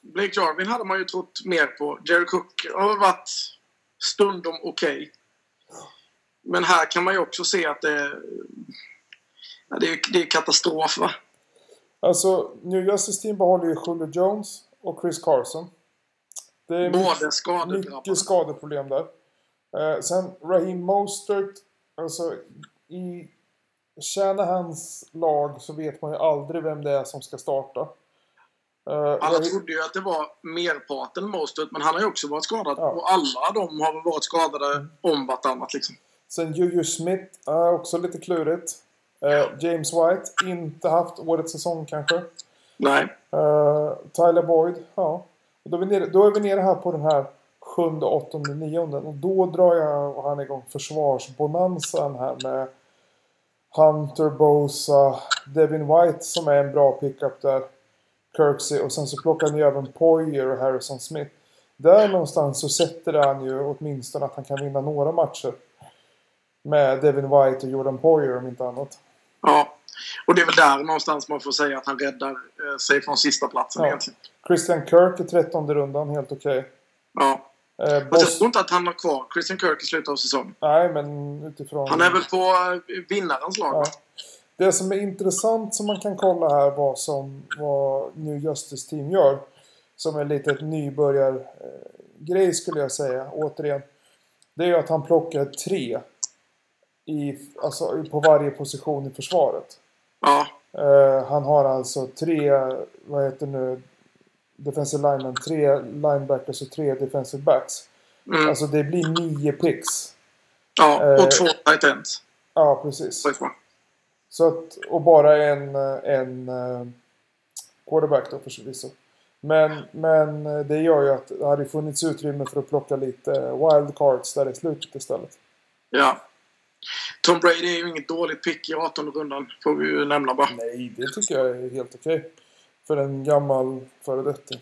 Blake Jarvin hade man ju trott mer på. Jerry Cook har varit stundom okej. Men här kan man ju också se att det... Ja, det, är, det är katastrof, va? Alltså, New Justice Team behåller ju Julio Jones och Chris Carson. Det är mycket, skadedrabbade. mycket skadeproblem där. Eh, sen Raheem Mostert, alltså i Shanahans lag så vet man ju aldrig vem det är som ska starta. Eh, Alla trodde ju att det var merparten Mostert, men han har ju också varit skadad. Ja. Och alla de har varit skadade om vartannat liksom. Sen Juju Smith är också lite klurigt. Eh, James White, inte haft årets säsong kanske. Nej. Eh, Tyler Boyd, ja. Och Då är, vi nere, då är vi nere här på den här sjunde, åttonde, nionde. Och då drar jag och han igång försvarsbonanzan här med Hunter, Bosa, Devin White som är en bra pickup där. Kirksey och sen så plockar han ju även Poyer och Harrison Smith. Där någonstans så sätter han ju åtminstone att han kan vinna några matcher. Med Devin White och Jordan Poyer om inte annat. Ja. Och det är väl där någonstans man får säga att han räddar eh, sig från sista platsen Ja. egentligen. Christian Kirk i trettonde rundan, helt okej. Ja. Eh, Fast jag tror inte att han har kvar Christian Kirk i slutet av säsongen. Nej, men utifrån... Han är väl på eh, vinnarens lag, Ja. Det som är intressant som man kan kolla här vad som vad New Justice Team gör. Som är lite ett nybörjargrej skulle jag säga, återigen. Det är ju att han plockar tre i, alltså, på varje position i försvaret. Ja. Eh, han har alltså tre, vad heter nu, defensive linemen, tre linebackers och tre defensive backs. Mm. Alltså det blir nio picks. ja. eh, Och två tight ends. Ja, precis. Så att, och bara en, eh, en eh, quarterback då förvisso. Men, men eh, det gör ju att det hade funnits utrymme för att plocka lite wildcards där i slutet istället. Ja. Tom Brady är ju inget dåligt pick i 18 rundan, får vi ju nämna bara. Nej, det tycker jag är helt okej. För en gammal föredetting.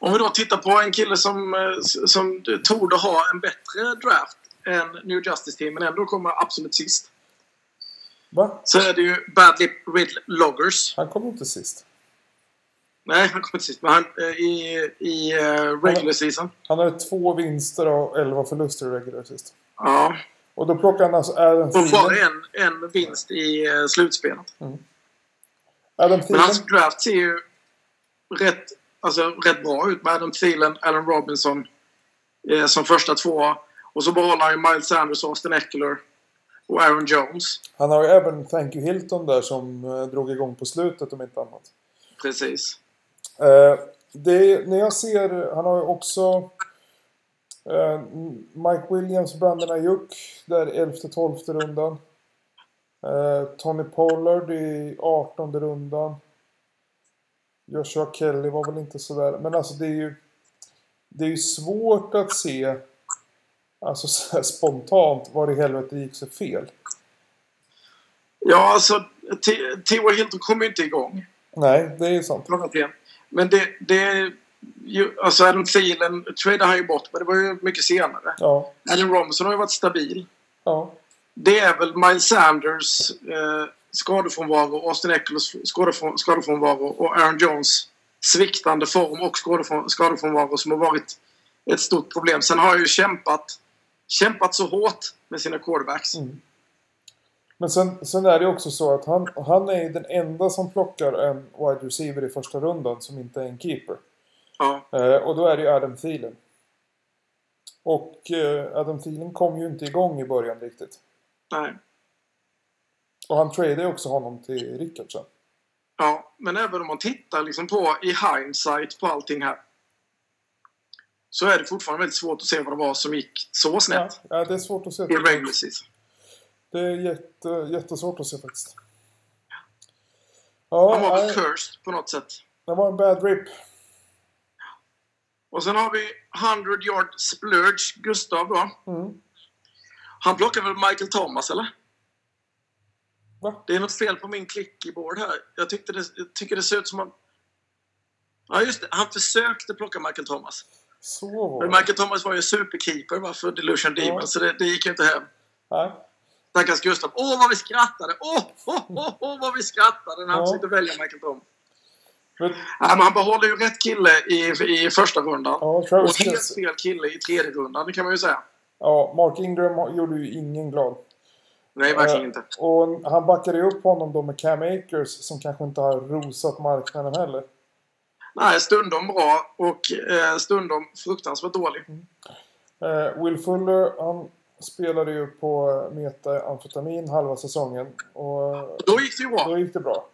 Om vi då tittar på en kille som, eh, som torde ha en bättre draft än New Justice Team, men ändå kommer absolut sist. Va? Så är det ju Badley Riddle Loggers. Han kom inte sist. Nej, han kommer inte sist, men han eh, i, i eh, regular season. Han hade två vinster och elva förluster i regular sist. Ja. Och då plockade han alltså Adam Och bara Thielen. en, en vinst i eh, slutspelet. Adam Men hans draft ser ju rätt, alltså, rätt bra ut med Adam Thielen, Allen Robinson eh, som första två. Och så behåller han ju Miles Sanders, Austin Eckler och Aaron Jones. Han har ju även Thank You Hilton där som eh, drog igång på slutet om inte annat. Precis. Eh, det, när jag ser, han har ju också eh, Mike Williams, Brandon Ayuk där 11-12 rundan. Eh, Tony Pollard i 18 rundan. Joshua Kelly var väl inte sådär, men alltså det är ju det är ju svårt att se alltså spontant vad i helvete gick så fel. Ja, alltså T- T.Y. Hilton kommer ju inte igång. Nej, det är ju sant. Men det, det är ju, alltså Adam Thielen tradade han ju bort, men det var ju mycket senare. Ja, Allen Robinson har ju varit stabil. ja, Det är väl Miles Sanders eh, skadefrånvaro, Austin Eckles skadefrån- skadefrånvaro och Aaron Jones sviktande form och skadefrån- skadefrånvaro som har varit ett stort problem. Sen har jag ju kämpat, kämpat så hårt med sina quarterbacks. Mm. Men sen, sen är det också så att han, han är den enda som plockar en wide receiver i första rundan som inte är en keeper. Ja, Eh, och då är det ju Adam Thielen. Och eh, Adam Thielen kom ju inte igång i början riktigt. nej. Och han tradade också honom till Rickardsen. Ja, men även om man tittar liksom på i hindsight på allting här. Så är det fortfarande väldigt svårt att se vad det var som gick så Ja, snett ja, det är svårt att se. Det är jätte, jättesvårt att se faktiskt. Ja, Han var väl cursed på något sätt. det var en bad rip. Och sen har vi 100 yard splurge, Gustav då. Mm. Han plockar väl Michael Thomas, eller? Va? Det är något fel på min clickboard här. Jag, tyckte det, jag tycker det ser ut som att... Ja, just det. Han försökte plocka Michael Thomas. Så var det. Michael Thomas var ju superkeeper för Delusion Ja. Demon, så det, det gick ju inte hem. Nej. Stackars Gustav. Åh, vad vi skrattade! Åh, åh, åh, åh vad vi skrattade när han Ja. försökte välja Michael Thomas. Men, Nej, men han behåller ju rätt kille i, i första rundan. ja, och helt fel kille i tredje rundan, det kan man ju säga. Ja, Mark Ingram gjorde ju ingen glad. Nej, verkligen Eh, inte. Och han backade ju upp honom då med Cam Akers som kanske inte har rosat marknaden heller. Nej, stundom bra och eh, stundom fruktansvärt dålig. Eh, Will Fuller, han spelade ju på eh, metaamfetamin halva säsongen. Och Då gick det ju bra. då gick det bra.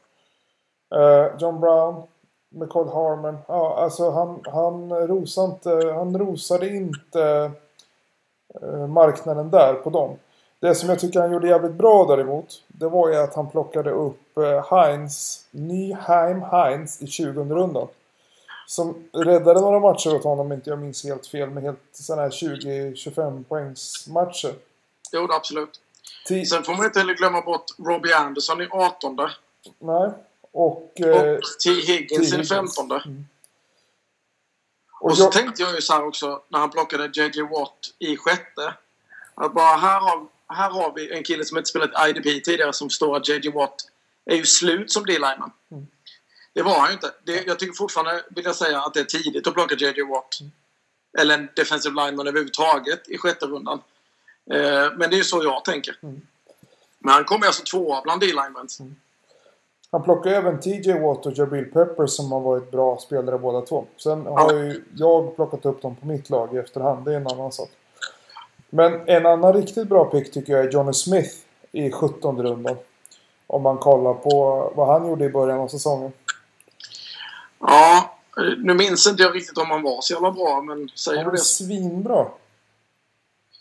John Brown, McCall Harmon. Ja, alltså han, han, rosade inte, han rosade inte marknaden där på dem. Det som jag tycker han gjorde jävligt bra däremot. Det var ju att han plockade upp Heinz, Nyheim Heinz i 20 rundan. Som räddade några matcher åt honom, om inte jag minns helt fel, med helt sådana här 20-25 poängs matcher. Jo, absolut. Ti- Sen får man inte heller glömma bort Robbie Anderson i 18 Nej. Och... Eh, och T. Higgins T. i Higgins. 15 och Och så jag, tänkte jag ju så här också när han plockade JJ Watt i sjätte. Att bara här har, här har vi en kille som inte spelat IDP tidigare som står att JJ Watt är ju slut som D-lineman. Mm. Det var han ju inte. Det, jag tycker fortfarande, vill jag säga, att det är tidigt att plocka JJ Watt. Mm. Eller en defensive lineman överhuvudtaget i sjätte rundan. Eh, men det är ju så jag tänker. Mm. Men han kommer alltså tvåa bland D-linemans. han plockade även TJ Watt och Jabril Pepper som har varit bra spelare båda två. Sen har ju jag plockat upp dem på mitt lag i efterhand. Det är en annan sak. Men en annan riktigt bra pick tycker jag är Johnny Smith i 17 rundan. Om man kollar på vad han gjorde i början av säsongen. Ja, nu minns inte jag riktigt om han var så jävla bra, men säger Han du var det? svinbra.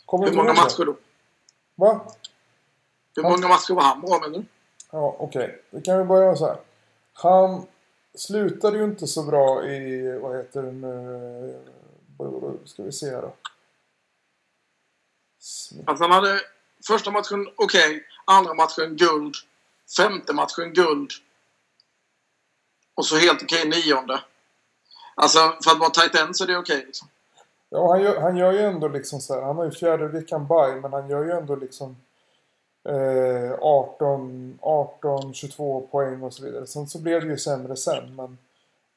Kommer Hur du många matcher då? Va? Hur Han- många matcher var han bra med nu? Ja, okej. Då kan vi börja med så här. Han slutade ju inte så bra i, vad heter det nu? Ska vi se här då. Att han hade första matchen okej, andra matchen guld, femte matchen guld och så helt okej nionde. Alltså för att vara tight end så är det okej liksom. Ja, han gör, han gör ju ändå liksom så här. Han har ju fjärde veckan bye, men han gör ju ändå liksom eh, 18, 18, 22 poäng och så vidare. Sen så blev det ju sämre sen, men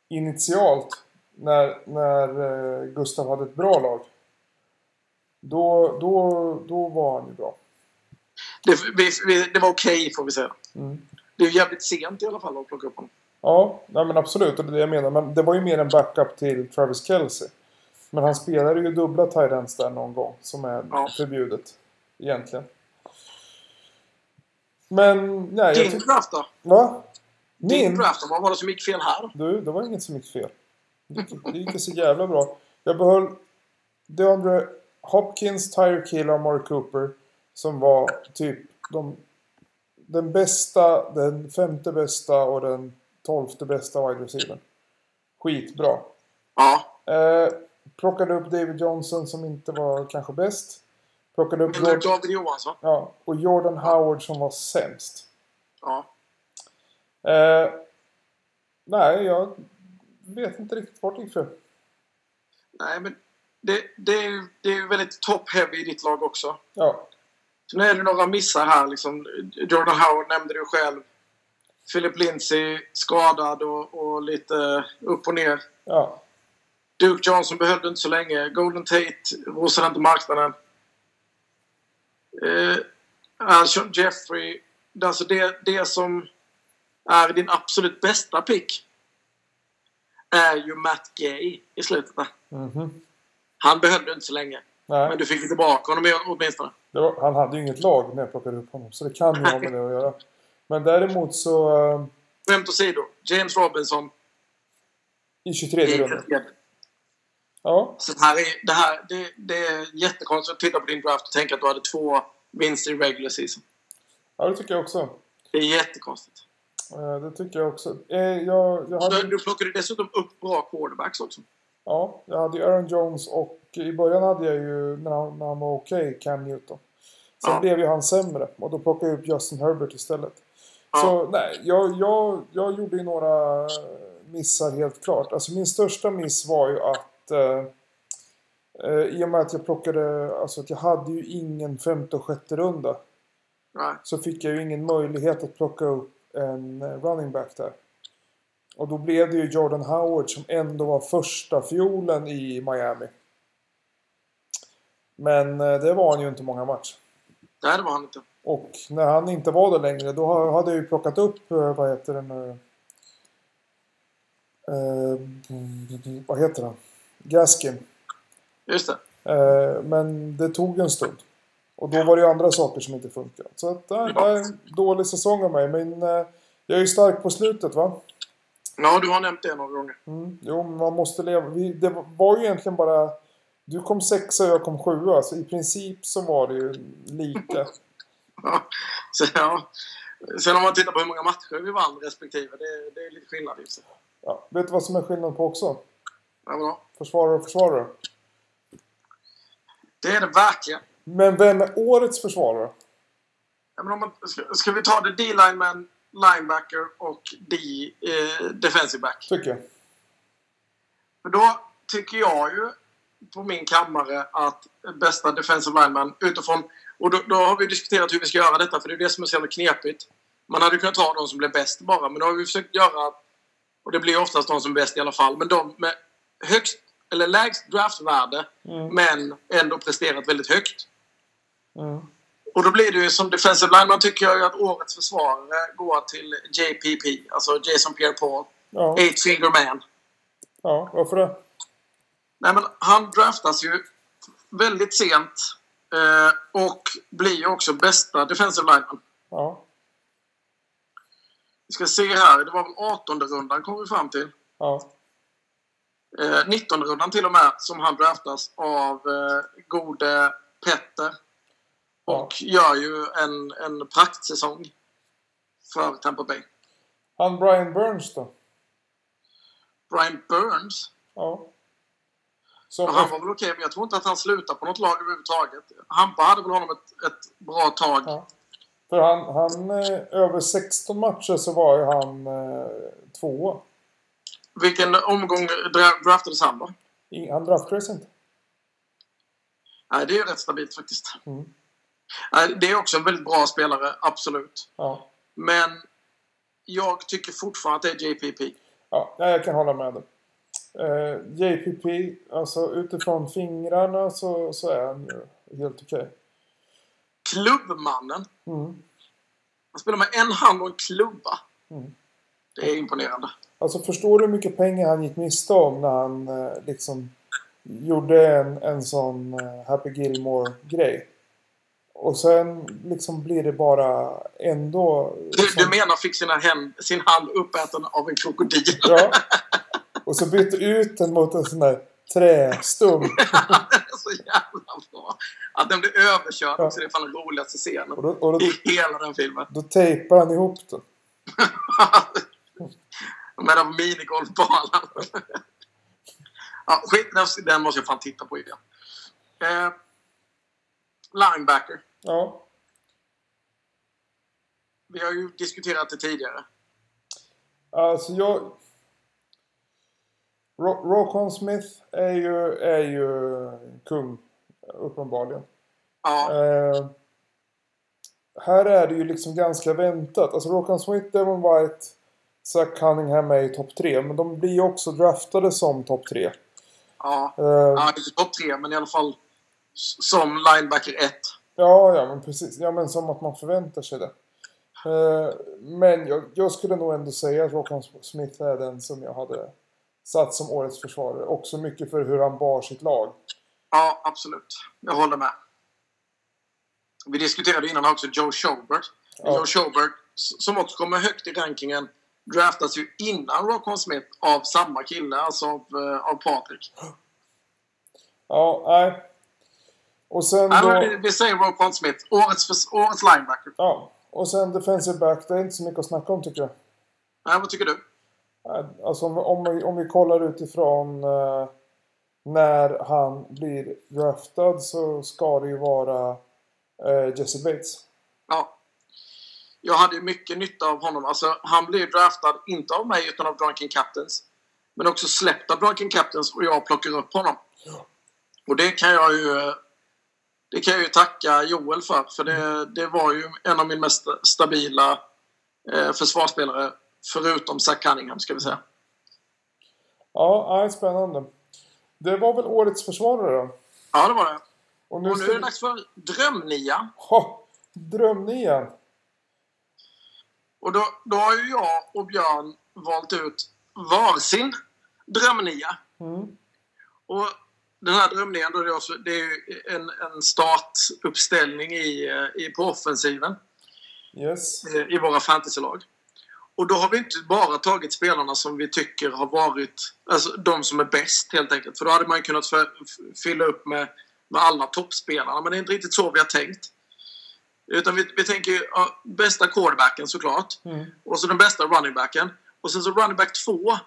initialt när, när eh, Gustav hade ett bra lag då, då, då var han ju bra. Det, vi, vi, det var okej får vi säga. Mm. Det är ju jävligt sent i alla fall att plocka upp honom. Ja, nej men absolut. Det är det jag menar. Men det var ju mer en backup till Travis Kelce. Men han spelade ju dubbla ends där någon gång. Som är Ja. förbjudet. Egentligen. Men, nej. Din tyck- draft då? Va? Din Min? draft då? Vad var det som gick fel här? Du, det var inget som gick fel. Det gick, det gick så jävla bra. Jag behöll DeAndre Hopkins, Tyreek Hill och Amari Cooper. Som var typ de, den bästa, den femte bästa och den tolfte bästa wide receivern. Skitbra. Ja, Eh, plockade upp David Johnson som inte var kanske bäst. Plockade upp Jordan, David Johansson. ja, och Jordan Howard som var sämst. Ja. Eh, nej, jag vet inte riktigt vart det gick för. Nej, men det, det, är, det är väldigt top-heavy i ditt lag också. Ja, Sen är det några missar här. Liksom. Jordan Howard nämnde du själv. Philip Lindsay skadad och, och lite upp och ner. ja. Duke Johnson behövde inte så länge. Golden Tate rosade inte marknaden. Eh, Alshon Jeffrey. Alltså det, det som är din absolut bästa pick är ju Matt Gay i slutet där. Mhm. Han behövde inte så länge. Nej, Men du fick tillbaka honom åtminstone. var, han hade ju inget lag när jag plockade upp honom. Så det kan ju ha med det att göra. Men däremot så eh, Skämt åsido. James Robinson i 23 i rundan. 33. Ja, Så det här är, det, här, det, det är jättekonstigt att titta på din draft och tänka att du hade två vinster i regular season. ja, det tycker jag också. Det är jättekonstigt. Eh, det tycker jag också. Eh, jag, jag hade, du plockade dessutom upp bra quarterbacks också. ja, jag hade ju Aaron Jones och i början hade jag ju, när han, när han var okej, Cam Newton. Sen Ja. blev ju han sämre och då plockade jag upp Justin Herbert istället. Ja. Så nej, jag, jag, jag gjorde ju några missar helt klart. Alltså min största miss var ju att eh, eh, i och med att jag plockade, alltså att jag hade ju ingen femte och sjätte runda. Nej. Så fick jag ju ingen möjlighet att plocka upp en eh, running back där. Och då blev det ju Jordan Howard som ändå var första fiolen i Miami. Men eh, det var han ju inte många matcher. Nej, det var han inte. Och när han inte var det längre då ha- hade jag ju plockat upp, eh, vad heter det nu? Eh, vad heter han? Gaskin. Just det. Eh, men det tog en stund. Och då var det ju andra saker som inte funkade. Så att, nej, det är en dålig säsong av mig. Men eh, jag är ju stark på slutet va? Ja, du har nämnt det några gånger. Mm. Jo, men man måste leva. Vi, det var ju egentligen bara... Du kom sexa och jag kom sjua. Så i princip så var det ju lika. Så, ja. Sen om man tittar på hur många matcher vi vann respektive, det, det är lite skillnad i sig. Ja, vet du vad som är skillnad på också? Ja, bra. Försvarare och försvarare. Det är det verkligen. Men vem är årets försvarare? Ja, men om man, ska, ska vi ta det D-lineman, linebacker och D eh, defensive back? Tycker jag. För då tycker jag ju på min kammare att bästa defensive lineman utifrån... Och då, då har vi diskuterat hur vi ska göra detta för det är det som är så jävla knepigt. Man hade kunnat ta de som blev bäst bara men då har vi försökt göra... Och det blir oftast de som är bäst i alla fall. Men de med högst eller lägst draftvärde men ändå presterat väldigt högt. Mm. Och då blir det ju som defensive lineman tycker jag ju att årets försvarare går till JPP. Alltså Jason Pierre-Paul. Ja, Eight finger man. ja, varför det? Nej, men han draftas ju väldigt sent eh, och blir också bästa defensive lineman. Ja, Vi ska se här. Det var väl 18 rundan kom vi fram till. ja, Eh, 19 rundan till och med som han draftas av eh, gode Petter. Och gör ju en, en praktsäsong för Tampa Bay. Han Brian Burns då? Brian Burns. Ja. Som, han var väl okej, men jag tror inte att han slutar på något lag överhuvudtaget. Hampa hade väl honom ett, ett bra tag. Ja. För han, han eh, över 16 matcher så var ju han eh, tvåa. Vilken omgång dra- draftades han då? Han draftades inte. Nej, det är ju rätt stabilt faktiskt. Mm. Nej, Det är också en väldigt bra spelare, absolut. Ja. Men jag tycker fortfarande att det är JPP. Ja, ja, jag kan hålla med dig. Eh, JPP, alltså utifrån fingrarna så, så är han ju helt okej. Klubbmannen. Mm. Han spelar med en hand och en klubba. Mm. Det är imponerande. Alltså förstår du hur mycket pengar han gick miste om när han eh, liksom gjorde en, en sån eh, Happy Gilmore-grej? Och sen liksom blir det bara ändå... Du, liksom- du menar fick sina händ, sin hand uppäten av en krokodil? Ja. Och så bytte ut den mot en sån där trästump. det är så jävla bra. Att den blir överkörd Ja. också. Det är fan den roligaste scenen Och då, och då, i hela den filmen. då tejpar han ihop den. Med de minigolfbanan. ja, skit, den- den måste jag fan titta på igen. Eh, linebacker. Ja. Vi har ju diskuterat det tidigare. Alltså jag... Rokon Smith är ju, är ju kung. Uppenbarligen. Ja, Eh, här är det ju liksom ganska väntat. Alltså Rokon Smith, Devon White, Zach Cunningham är i topp tre. Men de blir ju också draftade som topp tre. ja. Eh, ja inte topp tre, men i alla fall som linebacker 1. Ja, ja, men precis. Ja, men som att man förväntar sig det. Eh, men jag, jag skulle nog ändå säga att Rockan Smith är den som jag hade satt som årets försvarare. Också mycket för hur han bar sitt lag. Ja, absolut. Jag håller med. Vi diskuterade innan också Joe Schobert. Ja. Joe Schobert, som också kommer högt i rankingen, draftas ju innan Rockon Smith av samma kille, alltså av, eh, av Patrik. Ja, nej. Och sen vi, då... vi säger Rockon Smith, årets, årets linebacker. Ja, och sen defensive back. Det är inte så mycket att snacka om tycker jag. Nej, vad tycker du? Alltså om, om, vi, om vi kollar utifrån eh, när han blir draftad så ska det ju vara eh, Jesse Bates. Ja. Jag hade mycket nytta av honom. Alltså, han blev draftad, inte av mig, utan av Drunken Captains. Men också släppt av Drunken Captains och jag plockar upp honom. Och det kan jag ju... Det kan jag ju tacka Joel för. För det, det var ju en av mina mest stabila eh, försvarsspelare Förutom Zach Cunningham, ska vi säga. Ja, ja, spännande. Det var väl årets försvarare då? Ja, det var det. Och nu, Och nu är det dags för drömnia. Ha! Drömnian. Och då, då har ju jag och Björn valt ut varsin drömnia. Mm. Och den här drömningen då är det, också, det är ju en, en startuppställning i, eh, i, på offensiven Yes. eh, i våra fantasylag. Och då har vi inte bara tagit spelarna som vi tycker har varit, alltså de som är bäst helt enkelt. För då hade man kunnat för, fylla upp med, med alla toppspelarna. Men det är inte riktigt så vi har tänkt. Utan vi, vi tänker ju ja, bästa quarterbacken såklart. Mm. Och så den bästa running backen. Och sen så running back 2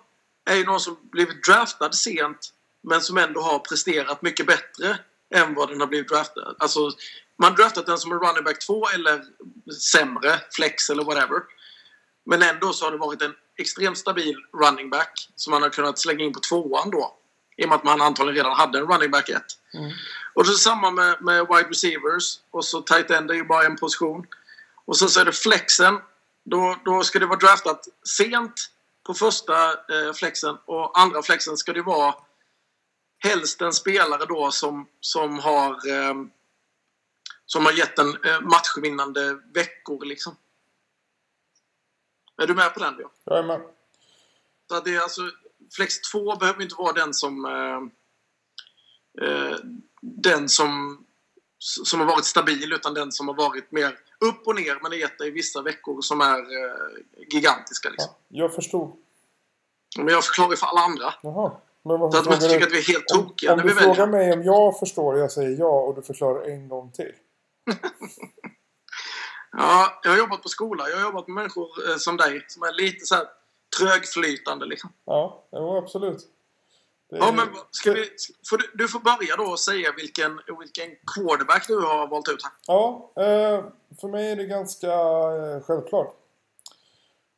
är ju någon som blivit draftad sent men som ändå har presterat mycket bättre än vad den har blivit draftad. Alltså, man draftat den som en running back 2 eller sämre, flex eller whatever. Men ändå så har det varit en extremt stabil running back som man har kunnat slänga in på tvåan då. I och med att man antagligen redan hade en running back 1. Och så samma med, med wide receivers. Och så tight end är ju bara en position. Och så, så är det flexen. Då, då ska det vara draftat sent på första eh, flexen. Och andra flexen ska det vara helst en spelare då som, som har eh, som har gett en eh, matchvinnande veckor liksom. Är du med på den då? Jag är med. Så det är alltså, flex 2 behöver inte vara den som eh, eh, den som, som har varit stabil utan den som har varit mer upp och ner men gett dig vissa veckor som är eh, gigantiska. Liksom. Ja, jag förstod. Men jag förklarar för alla andra. Jaha. Men varför Så att man inte frågar tycker du- att vi är helt om, tokiga om när du vi frågar väljer. mig om jag förstår, jag säger ja och du förklarar en gång till. Ja, jag har jobbat på skola. Jag har jobbat med människor eh, som dig som är lite så här trögflytande. Liksom. Ja, jo, absolut. Är- Ja, men ska vi, får du, du får börja då och säga vilken, vilken quarterback du har valt ut här. Ja, eh, för mig är det ganska eh, självklart.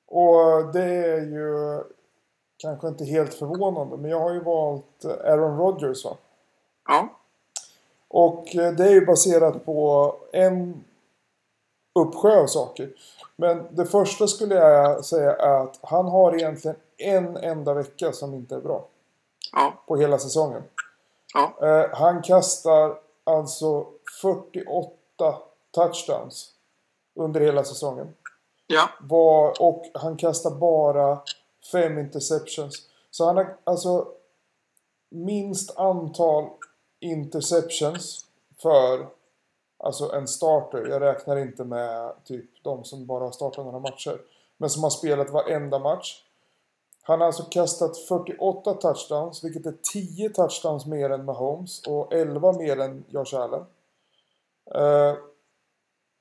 Och det är ju kanske inte helt förvånande, men jag har ju valt Aaron Rodgers. Va? Ja. Och det är ju baserat på en uppsjö av saker. Men det första skulle jag säga är att han har egentligen en enda vecka som inte är bra. Ja. På hela säsongen. Ja. Eh, han kastar alltså 48 touchdowns under hela säsongen. Ja. Var, och han kastar bara fem interceptions. Så han har alltså minst antal interceptions för alltså en starter. Jag räknar inte med typ de som bara har startat några matcher. Men som har spelat varenda match. Han har alltså kastat 48 touchdowns, vilket är 10 touchdowns mer än Mahomes och 11 mer än Josh Allen. Eh,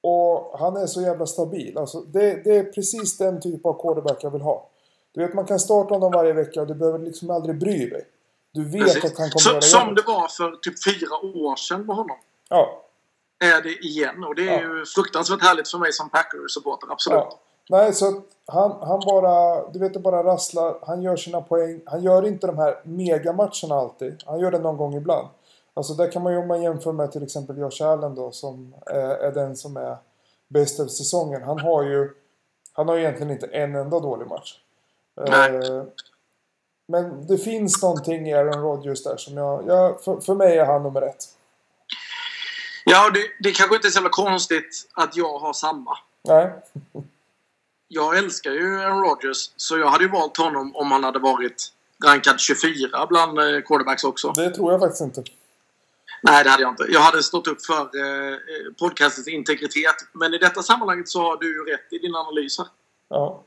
och han är så jävla stabil. Alltså, det, det är precis den typ av quarterback jag vill ha. Du vet, man kan starta honom varje vecka och du behöver liksom aldrig bry dig. Du vet Precis. att han kommer Så, göra som det var för typ fyra år sedan med honom. Ja, Är det igen. Och det är Ja. ju fruktansvärt härligt för mig som Packers-supporter. Absolut. ja. Nej, så han, han bara, du vet, det bara rasslar. Han gör sina poäng. Han gör inte de här megamatcherna alltid. Han gör det någon gång ibland. Alltså där kan man ju om man jämför med till exempel Josh Allen då som är, är den som är bäst av säsongen. Han har ju, han har ju egentligen inte en enda dålig match. Nej. Eh, men det finns någonting i Aaron Rodgers där som jag, jag för, för mig är han nummer ett. Ja, det, det kanske inte är så jävla konstigt att jag har samma. Nej, Jag älskar ju Aaron Rodgers, så jag hade ju valt honom om han hade varit rankad 24 bland eh, quarterbacks också. det tror jag faktiskt inte. Nej, det hade jag inte. Jag hade stått upp för eh, podcastens integritet. Men i detta sammanhanget så har du ju rätt i din analys här. Ja.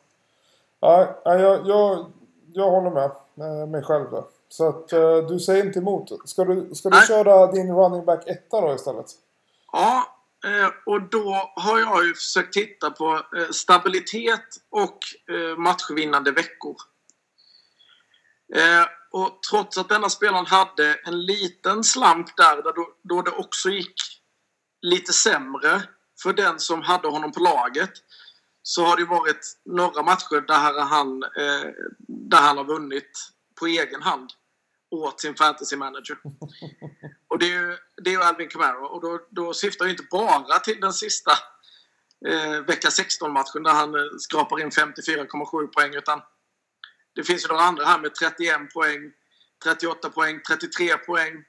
Ja, ja, jag, jag, jag håller med eh, mig själv där. Så att eh, du säger inte emot. Ska du, ska du Nej. köra din running back etta då istället? Ja, eh, och då har jag ju försökt titta på eh, stabilitet och eh, matchvinnande veckor. Och trots att denna spelaren hade en liten slamp där, där då, det också gick lite sämre för den som hade honom på laget, så har det varit några matcher där han, där han har vunnit på egen hand åt sin fantasy manager. Och det är ju, det är ju Alvin Kamara. Och då, då syftar jag inte bara till den sista eh, vecka 16-matchen där han eh, skrapar in 54,7 poäng. Utan det finns ju några andra här med 31 poäng, 38 poäng, 33 poäng.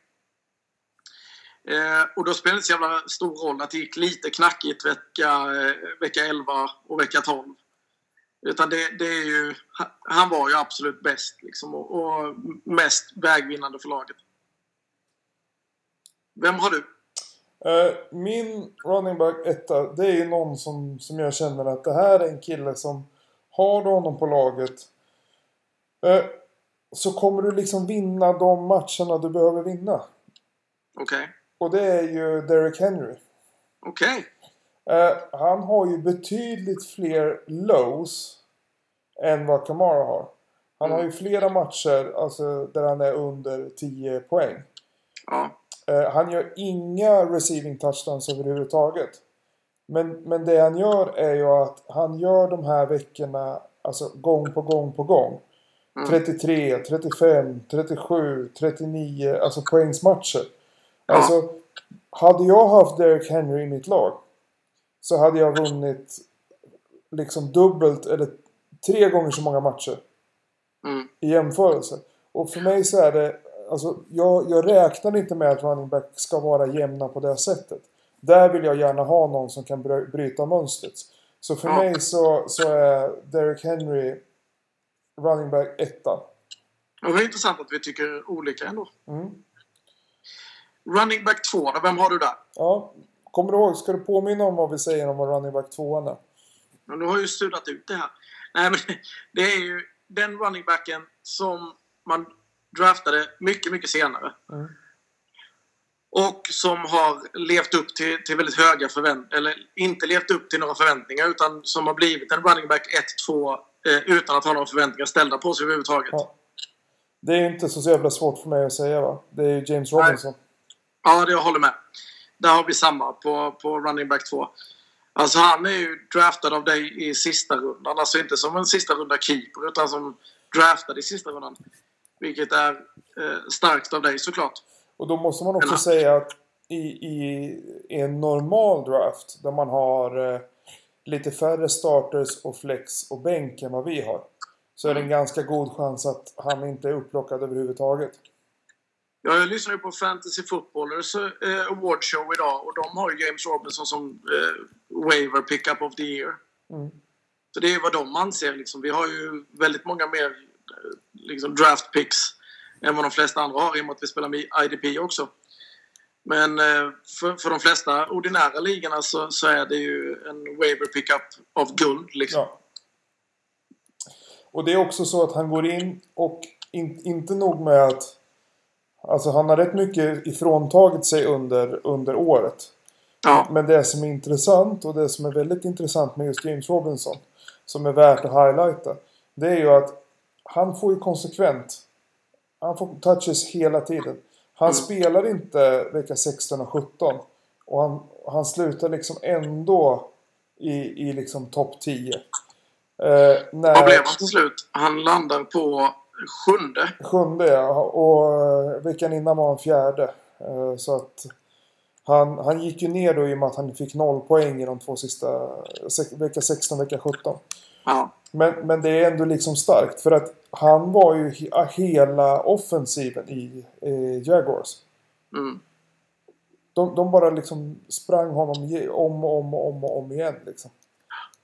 Eh, och då spelar det inte så jävla stor roll att det gick lite knackigt vecka, eh, vecka 11 och vecka 12. Utan det, det är ju, ha- han var ju absolut bäst liksom, och, och mest vägvinnande för laget. Vem har du? Eh, min running back etta, det är någon som, som jag känner att det här är en kille som har du honom på laget eh, så kommer du liksom vinna de matcherna du behöver vinna. Okej. Och det är ju Derek Henry. Okej. Eh, han har ju betydligt fler lows än vad Kamara har. Han har ju flera matcher alltså, där han är under 10 poäng. Ja. Eh, han gör inga receiving touchdowns överhuvudtaget. Men, men det han gör är ju att han gör de här veckorna alltså gång på gång på gång. 33, 35, 37, 39, alltså poängsmatcher. Alltså, hade jag haft Derek Henry i mitt lag så hade jag vunnit liksom dubbelt eller tre gånger så många matcher Mm. i jämförelse. Och för mig så är det, alltså jag, jag räknar inte med att running back ska vara jämna på det sättet. Där vill jag gärna ha någon som kan bry- bryta mönstret. Så för mig så, så är Derek Henry running back etta. Det var intressant att vi tycker olika ändå. Mm. Running back 2 då, vem har du där? Ja, kommer du ihåg, ska du påminna om vad vi säger om vad running back tvåan är? Men du har ju suddat ut det här. Nej, men det är ju den running backen som man draftade mycket, mycket senare. Mm. Och som har levt upp till, till väldigt höga förväntningar, eller inte levt upp till några förväntningar, utan som har blivit en running back 1-2 eh, utan att ha några förväntningar ställda på sig överhuvudtaget. Ja. Det är inte så jävla svårt för mig att säga va? Det är ju James Robinson. Ja, det jag håller med. Där har vi samma på, på running back 2. Alltså han är ju draftad av dig i sista rundan. Alltså inte som en sista runda keeper utan som draftad i sista rundan. Vilket är eh, starkt av dig såklart. Och då måste man också Men- säga att i, i, i en normal draft där man har eh, lite färre starters och flex och bänk än vad vi har. Så är det en ganska god chans att han inte är upplockad överhuvudtaget. Ja, Jag lyssnade på Fantasy Footballers eh, Award Show idag och de har ju James Robinson som eh, waiver pickup of the year. Mm. Så det är vad de anser. Liksom. Vi har ju väldigt många mer eh, liksom, draft picks än vad de flesta andra har i och med att vi spelar med IDP också. Men eh, för, för de flesta ordinära ligorna så, så är det ju en waiver pickup av guld. Liksom. Ja. Och det är också så att han går in och in, inte nog med att Alltså han har rätt mycket ifråntagit sig under, under året. Ja. Men det som är intressant och det som är väldigt intressant med just James Robinson som är värt att highlighta. Det är ju att han får ju konsekvent han får touches hela tiden. Han spelar inte vecka 16 och 17. Och han, han slutar liksom ändå i, i liksom topp 10. Eh, när, han till slut? Han landar på sjunde. Sjunde ja. Och eh, veckan innan var han fjärde. Eh, Så att han, han gick ju ner då i och med att han fick noll poäng i de två sista... Vecka 16 vecka 17. Ja. Men, men det är ändå liksom starkt. För att han var ju he, hela offensiven i eh, Jaguars. Mm. De, de bara liksom sprang honom om och om och om, om igen. Liksom.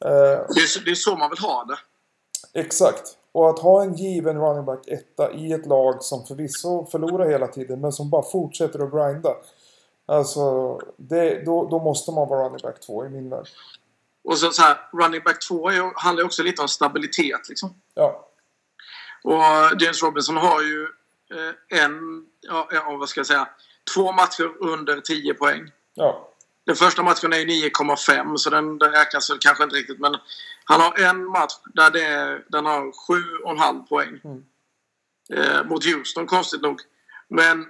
Eh, Det, är, det är så man vill ha det. Exakt. Och att ha en given running back etta i ett lag som förvisso förlorar hela tiden men som bara fortsätter att grinda. Alltså, det, då, då måste man vara running back två i min värld. Och så, så här, running back 2 är, handlar också lite om stabilitet. Liksom. Ja. Och James Robinson har ju eh, en, ja, ja, vad ska jag säga, två matcher under 10 poäng. Ja. Den första matchen är ju 9,5 så den, den räknas väl kanske inte riktigt. Men han har en match där det den har 7,5 poäng. Mm. Eh, mot Houston, konstigt nog. Men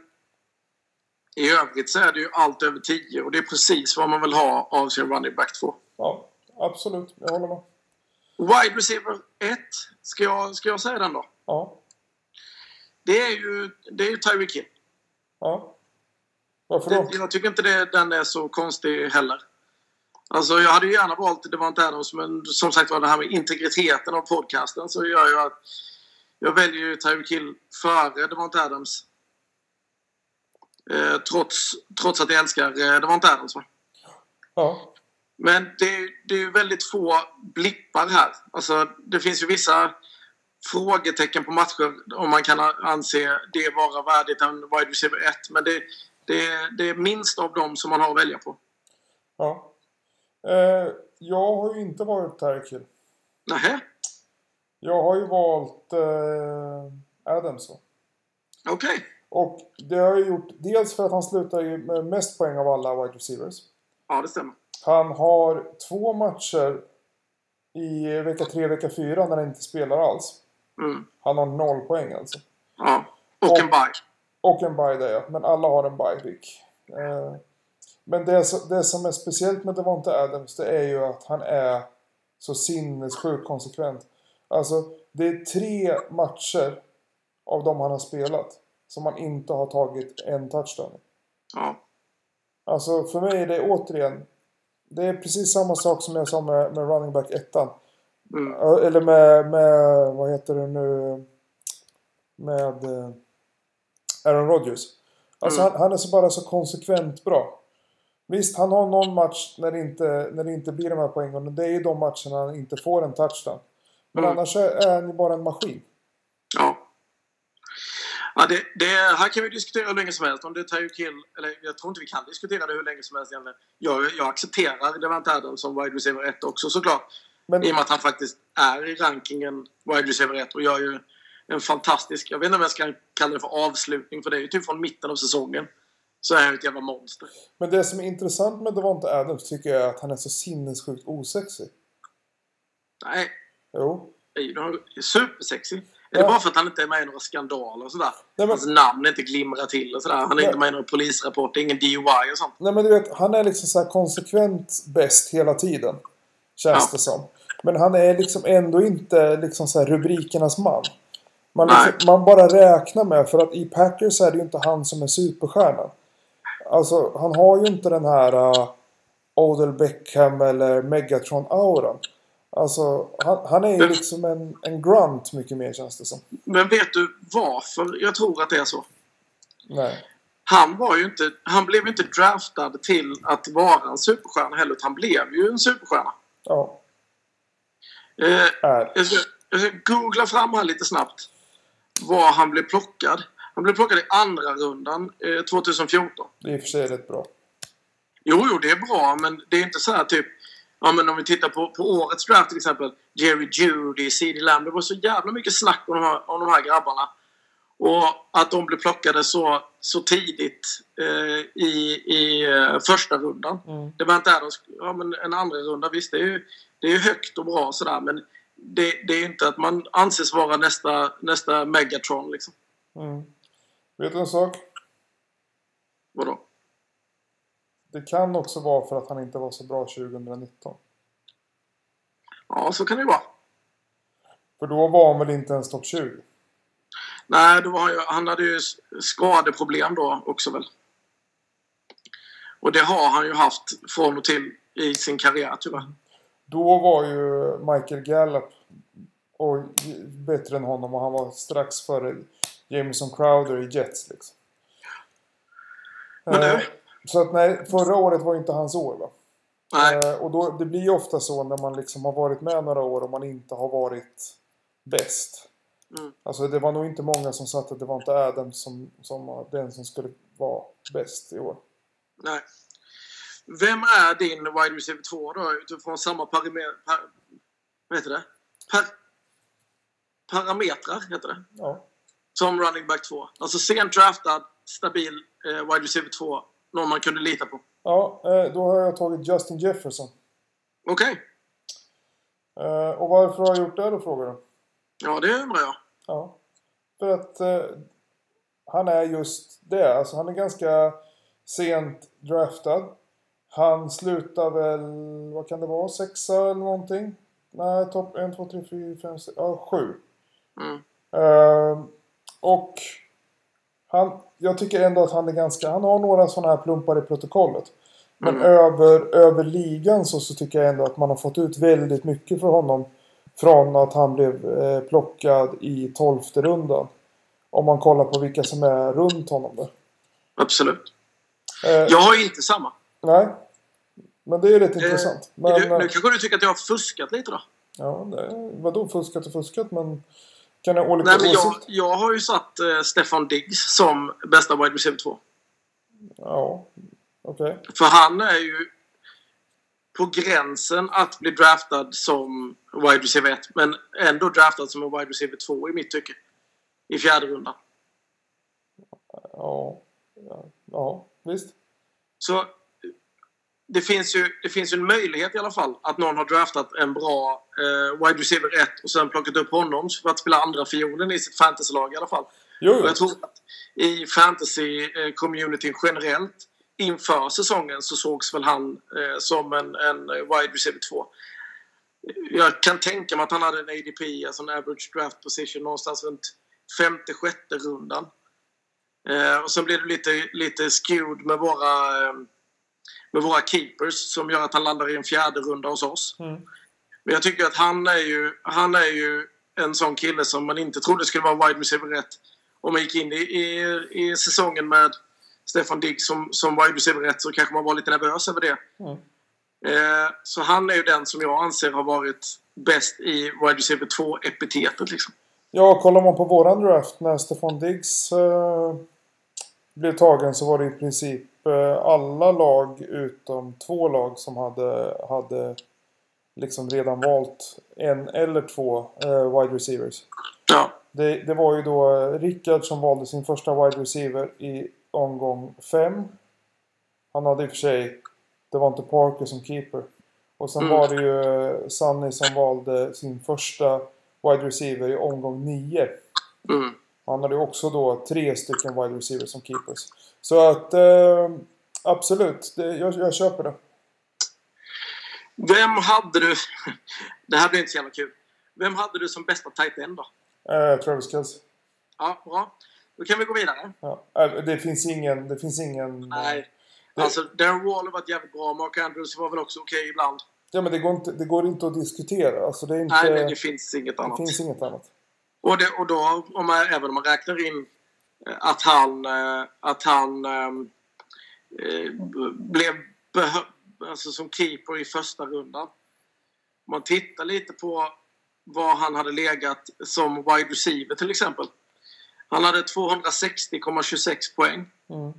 i övrigt så är det ju allt över 10 och det är precis vad man vill ha av sin running back 2. Ja. Absolut. Jag håller med. Wide receiver 1, ska jag, ska jag säga den då? Ja. Det är ju, det är ju Tyreek Hill. Ja. Varför då? Det, jag tycker inte det, den är så konstig heller. Alltså jag hade ju gärna valt Devante Adams men som sagt var det här med integriteten av podcasten så gör ju att jag väljer ju Tyreek Hill före Devante Adams. Eh, trots, trots att jag älskar eh, Devante Adams. Va? Ja. Men det, det är ju väldigt få blippar här. Alltså det finns ju vissa frågetecken på matcher om man kan anse det vara värdigt en wide receiver 1. Men det, det, det är minst av dem som man har att välja på. ja. Eh, jag har ju inte varit Hill. Nähä? Jag har ju valt eh, Adams. va? Okej. Och det har jag gjort dels för att han slutar med mest poäng av alla wide receivers. Ja, det stämmer. Han har två matcher i vecka 3 vecka 4 när han inte spelar alls. Mm. Han har noll poäng alltså. Ja. Och en bye. Och en bye där ja. Men alla har en bye Rick. Eh, men det, det som är speciellt med Devonta Adams det är ju att han är så sinnessjukt konsekvent. Alltså det är tre matcher av de han har spelat som han inte har tagit en touchdown. Ja. Alltså för mig är det återigen det är precis samma sak som jag sa med, med running back ettan. Mm. Ja, Eller med, med, vad heter det nu, med eh, Aaron Rodgers. Alltså Mm. han, han är så bara så konsekvent bra. Visst, han har någon match när det inte, när det inte blir de här poängen. och Det är ju de matcherna han inte får en touchdown. Men Mm. annars är är han ju bara en maskin. Ja. Ja, det, det, här kan vi diskutera hur länge som helst. Om det är Tyreek Hill, eller jag tror inte vi kan diskutera det hur länge som helst egentligen. Jag, jag accepterar Devante Adams som wide receiver 1 också såklart. Men, I och med att han faktiskt är i rankingen wide receiver 1 och gör ju en fantastisk, jag vet inte om jag ska kalla det för avslutning för det är ju typ från mitten av säsongen. Så är han ett jävla monster. men det som är intressant med Devonta Adams tycker jag är att han är så sinnessjukt osexig. Nej, Jo. är han är supersexy. Är Ja. det bara för att han inte är med i några skandaler och sådär? Nej, men- Hans namn inte glimrar till och sådär. Han är Nej. inte med i några polisrapporter, ingen DUI och sånt. Nej men du vet, han är liksom så här konsekvent bäst hela tiden. Känns Ja. det som. Men han är liksom ändå inte liksom så rubrikernas man. Man, liksom, man bara räknar med, för att i Packers är det ju inte han som är superstjärnan. Alltså, han har ju inte den här uh, Odell Beckham eller Megatron-auran. Alltså, han, han är ju liksom en, en grunt mycket mer känns det som. Men vet du varför jag tror att det är så? Nej. Han var ju inte... Han blev ju inte draftad till att vara en superstjärna heller. utan Han blev ju en superstjärna. Ja, Eh, är. jag, ska, jag ska googla fram här lite snabbt. Var han blev plockad. Han blev plockad i andra rundan eh, 2014. Det är i och för sig rätt bra. Jo, jo, det är bra, men det är inte så här typ... Ja, men om vi tittar på, på årets draft till exempel. Jerry Judy, CeeDee Lamb. Det var så jävla mycket snack om de här, om de här grabbarna. Och att de blev plockade så, så tidigt eh, i, i eh, första rundan. Mm. Det var inte Adams, ja, men en andra runda visst, det är ju, det är högt och bra sådär, men det, det är inte att man anses vara nästa, nästa Megatron liksom. Mm. Vet du en sak? Vadå? Det kan också vara för att han inte var så bra 2019. Ja, så kan det vara. För då var han väl inte ens topp 20? Nej, då var han, ju, han hade ju skadeproblem då också väl. Och det har han ju haft från och till i sin karriär tyvärr. Då var ju Michael Gallup och bättre än honom och han var strax före Jameson Crowder i Jets liksom. Eh, Så att nej, förra året var inte hans år va? Eh, och då, det blir ju ofta så när man liksom har varit med några år och man inte har varit bäst. Mm. Alltså det var nog inte många som satte att det var inte Adams som, som var den som skulle vara bäst i år. nej. Vem är din wide receiver 2 då utifrån samma parameter... Par, vad heter det? Per, parametrar heter det. Ja. Som running back 2. Alltså sent draftad, stabil eh, wide receiver 2. Någon man kunde lita på. Ja, eh, då har jag tagit Justin Jefferson. Okej. Eh, och varför har jag gjort det då frågar du? Ja, det undrar jag. Ja. För att eh, han är just det. Alltså han är ganska sent draftad. Han slutar väl, vad kan det vara, sexa eller någonting? Nej, topp 1, 2, 3, 4, 5, 6, ja 7. Mm. Eh, och han, jag tycker ändå att han är ganska, han har några sådana här plumpar i protokollet. Men Mm. över, över ligan så, så tycker jag ändå att man har fått ut väldigt mycket för honom. Från att han blev eh, plockad i tolfte rundan. Om man kollar på vilka som är runt honom där. Absolut. Eh, Jag har ju inte samma. Nej. Men det är rätt Eh, intressant. Men, du, eh, nu kanske du tycker att jag har fuskat lite då? ja, det, vadå fuskat och fuskat? Men kan jag olika Nej, men jag, jag har ju satt eh, Stefan Diggs som bästa wide receiver 2. Ja, okej. För han är ju på gränsen att bli draftad som wide receiver 1. Men ändå draftad som en wide receiver 2 i mitt tycke. I fjärde rundan. Ja, ja, ja, visst. Så det finns, ju, det finns ju en möjlighet i alla fall att någon har draftat en bra eh, wide receiver 1 och sen plockat upp honom för att spela andra fiolen i sitt fantasylag i alla fall. Jo, Och jag tror att i fantasy-communityn generellt inför säsongen så sågs väl han eh, som en, en wide receiver 2. Jag kan tänka mig att han hade en ADP, alltså en average draft position, någonstans runt femte, sjätte rundan. Eh, och sen blir det lite, lite skewed med våra, eh, med våra keepers som gör att han landar i en fjärde runda hos oss. Mm. Men jag tycker att han är ju, han är ju en sån kille som man inte trodde skulle vara wide receiver rätt om man gick in i, i, i säsongen med Stefan Diggs som, som wide receiver rätt så kanske man var lite nervös över det. Mm. Eh, så han är ju den som jag anser har varit bäst i wide receiver 2-epitetet. Liksom. Ja, kollar man på våran draft när Stefan Diggs eh, blev tagen så var det i princip eh, alla lag utom två lag som hade, hade liksom redan valt en eller två eh, wide receivers. Ja. Det, det var ju då Rickard som valde sin första wide receiver i omgång 5. Han hade i och för sig det var inte Parker som keeper. Och sen Mm. var det ju eh, Sunny som valde sin första wide receiver i omgång 9. Mm. Han hade också då tre stycken wide receivers som keepers. Så att eh, absolut, det, jag, jag köper det. Vem hade du... Det här blir inte så jävla kul. Vem hade du som bästa tight end då? Eh, Travis Kelce. Ja, bra. Då kan vi gå vidare. Ja. Eh, det finns ingen... Det finns ingen... Nej. Alltså, Darren Wall har varit jävligt bra. Mark Andrews var väl också okej ibland. Ja men det går, inte, det går inte att diskutera. Alltså det är inte... Nej, men det finns inget det annat. finns inget annat. Och, det, och då, om man, även om man räknar in eh, att han, eh, att han ehm, eh, blev alltså som keeper i första rundan. Om man tittar lite på var han hade legat som wide receiver till exempel. Han hade 260,26 poäng. Mm.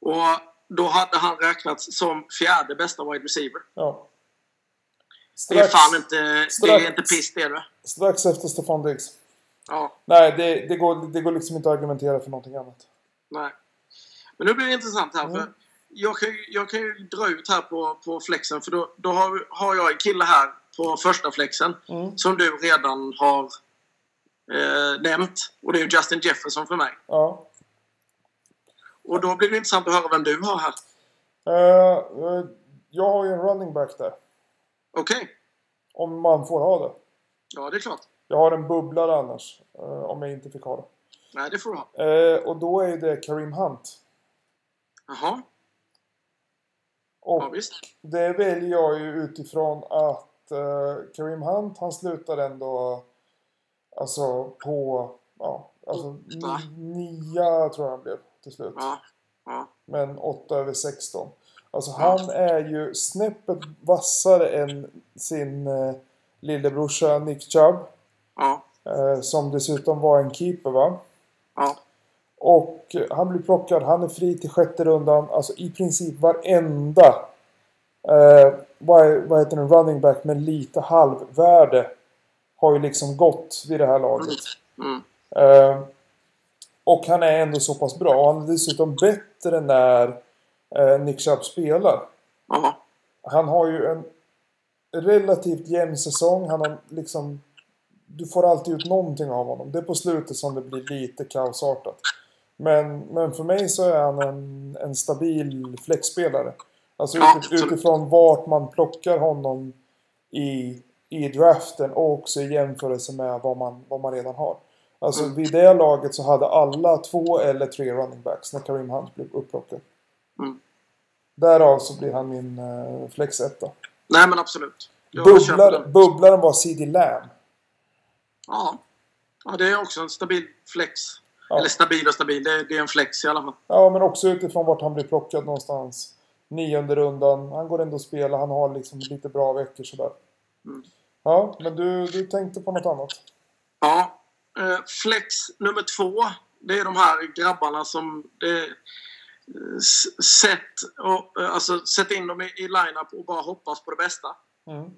Och då hade han räknats som fjärde bästa wide receiver. Ja. Det är Strax, fan inte, det strax. är inte piss det det. strax efter Stefan Diggs. Ja, Nej, det, det, går, det går liksom inte att argumentera för någonting annat. nej. Men nu blir det intressant här. Mm. För jag, kan, jag kan ju dra ut här på, på flexen. För då, då har, har jag en kille här på första flexen. Mm. Som du redan har eh, nämnt. Och det är ju Justin Jefferson för mig. Ja. Och då blir det intressant att höra vem du har här. Eh, eh, jag har ju en running back där. Okej. Om man får ha det. Ja, det är klart. Jag har en bubblare annars. eh, om jag inte fick ha det. Nej, det får du ha. Eh, och då är det Kareem Hunt. Jaha. Och Ja, visst. det väljer jag ju utifrån att eh, Kareem Hunt han slutar ändå alltså på ja, alltså nia tror jag han blev till slut. Ja. Ja. Men 8 över 16. Alltså han är ju snäppet vassare än sin eh, lillebrorsa Nick Chubb. Ja. Eh, som dessutom var en keeper va? Ja. Och eh, han blir plockad, han är fri till sjätte rundan. Alltså i princip varenda eh, vad, vad heter det, running back med lite halvvärde har ju liksom gått vid det här laget. Mm. Eh, och han är ändå så pass bra. Han är dessutom bättre när eh, Nick Chubb spelar. Ja. Han har ju en relativt jämn säsong. Han har liksom... Du får alltid ut någonting av honom. Det är på slutet som det blir lite kaosartat. Men, men för mig så är han en, en stabil flexspelare. Alltså utif- utifrån vart man plockar honom i, i draften och också i jämförelse med vad man, vad man redan har. Alltså Mm. vid det laget så hade alla två eller tre running backs när Kareem Hunt blev upplockad. Därav så blir han min uh, flexetta. Nej, men absolut. Bubblar, bubblaren var CD Lamb. Ja. ja, det är också en stabil flex. Ja. Eller stabil och stabil. Det är, det är en flex i alla fall. Ja, men också utifrån vart han blir plockad någonstans. Nionde rundan. Han går ändå att spela. Han har liksom lite bra veckor sådär. Mm. Ja, men du, du tänkte på något annat? Ja. Eh, flex nummer två. Det är de här grabbarna som... Det, eh, sätt, och, eh, alltså, sätt in dem i, i line-up och bara hoppas på det bästa. Mm.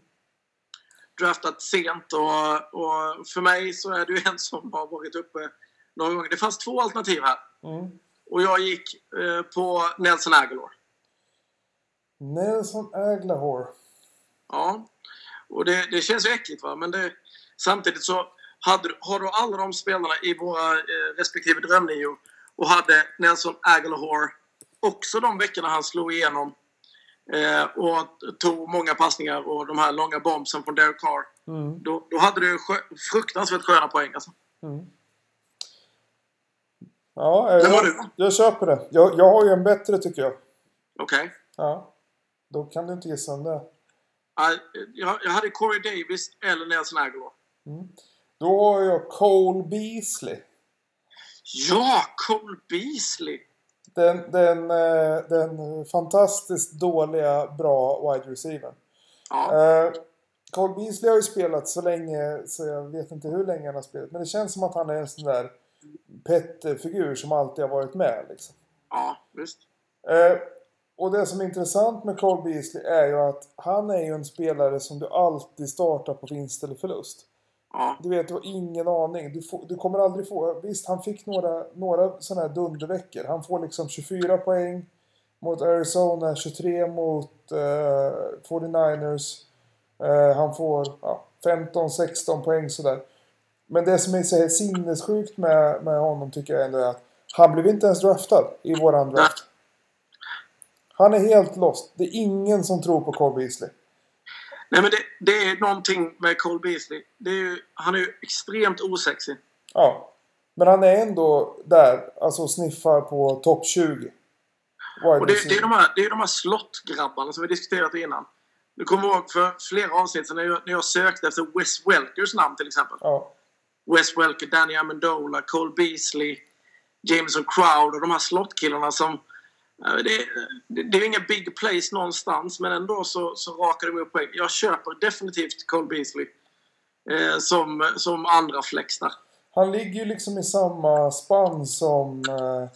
draftat sent och, och för mig så är det ju en som har varit uppe några gånger. Det fanns två alternativ här. Mm. Och jag gick eh, på Nelson Aguilar. Nelson Aglahor. Ja. Och det, det känns ju äckligt va, men det, samtidigt så hade, du- har du alla de spelarna i våra eh, respektive drömnio och hade Nelson Aguilar också de veckorna han slog igenom eh, och tog många passningar och de här långa bombsen från Derek Carr. Mm. Då, då hade du skö, fruktansvärt sköna poäng alltså. Mm. Ja, eh, Vem var jag, jag köper det. Jag, jag har ju en bättre tycker jag. Okej. Ja. Då kan du inte gissa om det. Ja, Jag, jag hade Corey Davis eller Nelson Aguilar. Då har jag Cole Beasley. Ja, Cole Beasley! Den, den, eh, den fantastiskt dåliga, bra wide receiver. Ja, Eh, Cole Beasley har ju spelat så länge så jag vet inte hur länge han har spelat. Men det känns som att han är en sån där Petter-figur som alltid har varit med. Liksom. ja visst. Eh, och det som är intressant med Cole Beasley är ju att han är ju en spelare som du alltid startar på vinst eller förlust. Ja, Du vet, du har ingen aning. Du, får, du kommer aldrig få... Visst, han fick några, några sådana här dunderveckor. Han får liksom 24 poäng mot Arizona, 23 mot eh, 49ers. Eh, han får ja, 15-16 poäng sådär. Men det som är så sinnessjukt med, med honom tycker jag ändå är att han blev inte ens draftad i våran draft. Han är helt lost. Det är ingen som tror på Cole Beasley. Nej, men det, det är någonting med Cole Beasley. Det är ju, han är ju extremt osexig. Ja. Men han är ändå där, alltså sniffar på topp 20. Wide Och det, det, är de här, det är de här slottgrabbarna som vi diskuterat innan. Du kommer ihåg för flera avsnitt sedan när jag, när jag sökte efter Wes Welkers namn till exempel. Ja. Wes Welker, Danny Amendola, Cole Beasley, Jameson Crowder, de här slottkillarna som... Det, det, det är ju inga big plays någonstans, men ändå så, så rakar de upp poäng. Jag köper definitivt Cole Beasley eh, som, som andra flex där. Han ligger ju liksom i samma spann som eh,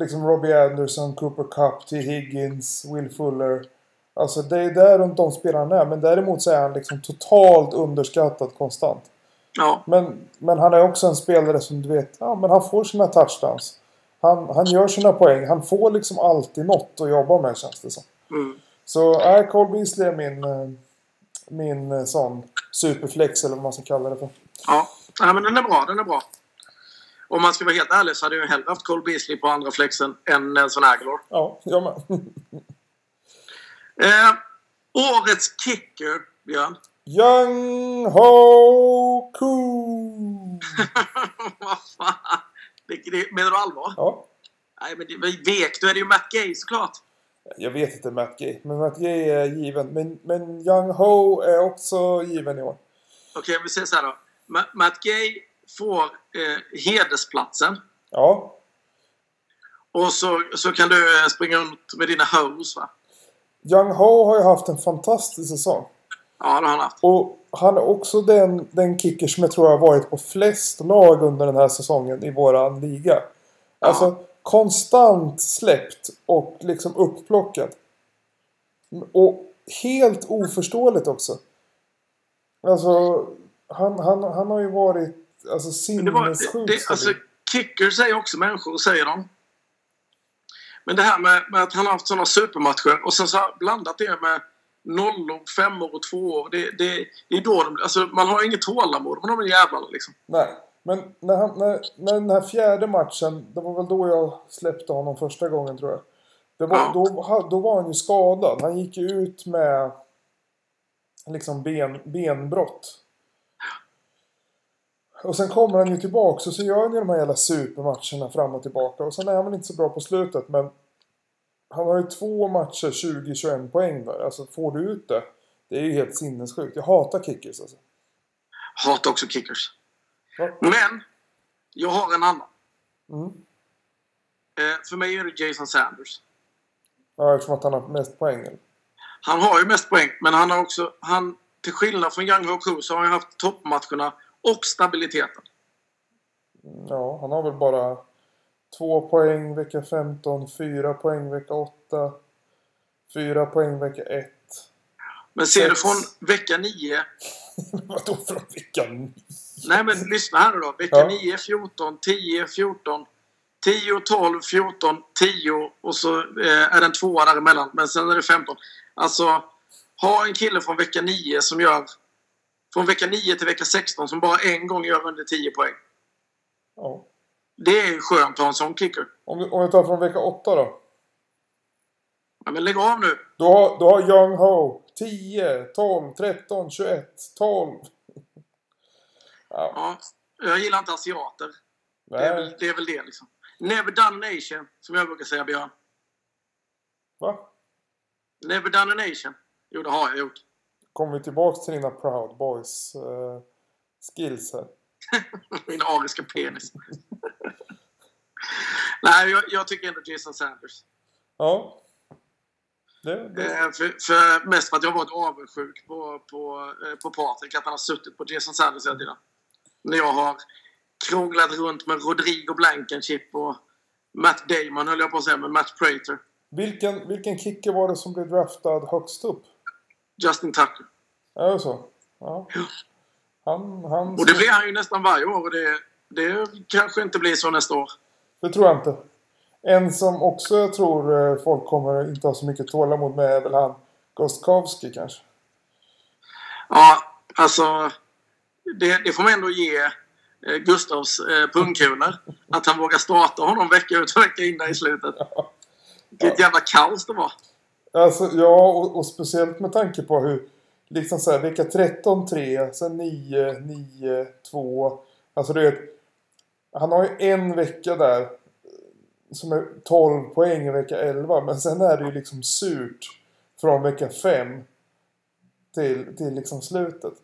liksom Robbie Anderson, Cooper Cup, T. Higgins, Will Fuller. Alltså det är där runt de spelarna är. Men däremot så är han liksom totalt underskattad konstant. Ja, Men, men han är också en spelare som du vet, ja men han får sina touchdowns. Han, han gör sina poäng. Han får liksom alltid något att jobba med känns det som. mm. Så äh, Cole Beasley är min, eh, min eh, sån superflex eller vad man ska kalla det för. ja. Nej, men den är bra, den är bra. Om man ska vara helt ärlig så hade jag hellre haft Cole Beasley på andra flexen än Nelson Aguilar. Ja, jag med. Eh, årets kicker, Björn. Young Ho Koo! Vad fan? Menar du allvar? Ja, Nej, men det, vek, då är det ju Matt Gay såklart. jag vet inte Matt Gay. Men Matt Gay är given. Men, men Young Ho är också given i år. Okej, vi säger så här då. Ma- Matt Gay får eh, hedersplatsen. Ja, Och så, så kan du eh, springa runt med dina hoes va? Young Ho har ju haft en fantastisk säsong. Ja, det har han haft. Och han är också den, den kicker som jag tror har varit på flest lag under den här säsongen i våran liga. Alltså konstant släppt och liksom upplockad. Och helt oförståeligt också. Alltså han, han, han har ju varit alltså, det, alltså, kickers är också människor, säger de. Men det här med, med att han har haft sådana supermatcher och sen så blandat det med nollor, femmor och tvåor. Det, det, det är då de, alltså, man har inget tålamod med de jävlarna liksom. Nej. Men när, han, när, när den här fjärde matchen, det var väl då jag släppte honom första gången tror jag. Det var, Ja. då, då var han ju skadad. Han gick ju ut med liksom ben, benbrott. Och sen kommer han ju tillbaka och så gör han ju de här jävla supermatcherna fram och tillbaka. Och sen är han väl inte så bra på slutet men Han har ju två matcher 20-21 poäng där. Alltså får du ut det. Det är ju helt sinnessjukt. Jag hatar kickers alltså. Hatar också kickers. Ja. Men, jag har en annan. Mm. Eh, för mig är det Jason Sanders. Ja, eftersom att han har mest poäng. eller? Han har ju mest poäng, men han har också... Han, till skillnad från Young Ho Koo så har han haft toppmatcherna och stabiliteten. Ja, han har väl bara två poäng vecka 15, fyra poäng vecka 8, fyra poäng vecka 1. Men ser du Sex. från vecka 9... Vadå från veckan? Nej men lyssna här då. Vecka Ja. 9, 14, 10, 14, 10, 12, 14, 10 och så eh, är det en tvåa däremellan. Men sen är det 15. Alltså, ha en kille från vecka 9 som gör... Från vecka 9 till vecka 16 som bara en gång gör under 10 poäng. Ja. Det är skönt att ha en sån kicker. Om, vi, om vi tar från vecka 8 då. Ja, men lägg av nu. Du har, du har Young Ho 10, 12, 13, 21, 12. Ja, Ja, jag gillar inte asiater. Det är, väl, nej. det är väl det liksom. Never done nation, som jag brukar säga Björn. Va? Never done a nation. Jo, det har jag gjort. Kommer vi tillbaks till dina Proud Boys eh, skills här. Min ariska penis. Nej, jag, jag tycker ändå Jason Sanders. Ja. Det, det. Eh, för, för, mest för att jag varit avundsjuk på, på, eh, på Patrik, att han har suttit på Jason Sanders hela tiden. När jag har krånglat runt med Rodrigo Blankenship och Matt Damon, höll jag på att säga, med Matt Prater. Vilken, vilken kicker var det som blev draftad högst upp? Justin Tucker. Är det så? Ja. Han, han... Och det blir han ju nästan varje år och det, det kanske inte blir så nästa år. Det tror jag inte. En som också jag tror eh, folk kommer inte ha så mycket tålamod med är väl han Gostkowski kanske. Ja, alltså. Det, det får man ändå ge eh, Gustavs eh, pungkulor. Att han vågar starta honom vecka ut och vecka in där i slutet. Vilket jävla kaos det var. Alltså, ja, och, och speciellt med tanke på hur liksom så här, vecka 13 3, sen 9, 9, 2. Alltså du vet, han har ju en vecka där som är 12 poäng i vecka 11. Men sen är det ju liksom surt från vecka 5 till, till liksom slutet.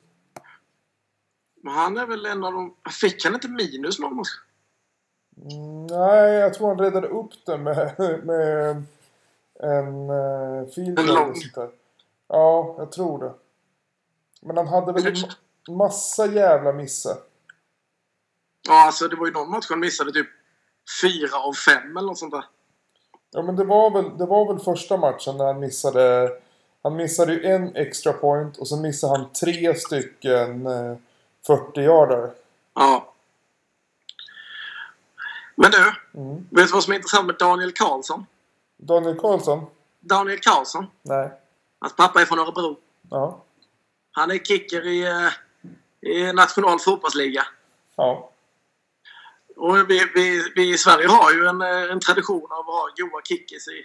Men han är väl en av de... Fick han inte minus någon match? Mm, nej, jag tror han räddade upp det med, med en uh, field En lång. Ja, jag tror det. Men han hade väl en ma- massa jävla missar. Ja, alltså det var ju någon match han missade typ fyra av fem eller något sånt där. Ja, men det var väl, det var väl första matchen när han missade... Han missade ju en extra point och så missade han tre stycken eh, 40 yardar. Ja. Men du, Mm. vet du vad som är intressant med Daniel Karlsson? Daniel Karlsson? Daniel Karlsson, Nej. hans pappa är från Örebro. Ja. Han är kicker i, eh, i national fotbollsliga. Ja. Och vi, vi, vi i Sverige har ju en, eh, en tradition av att ha goa kickers i,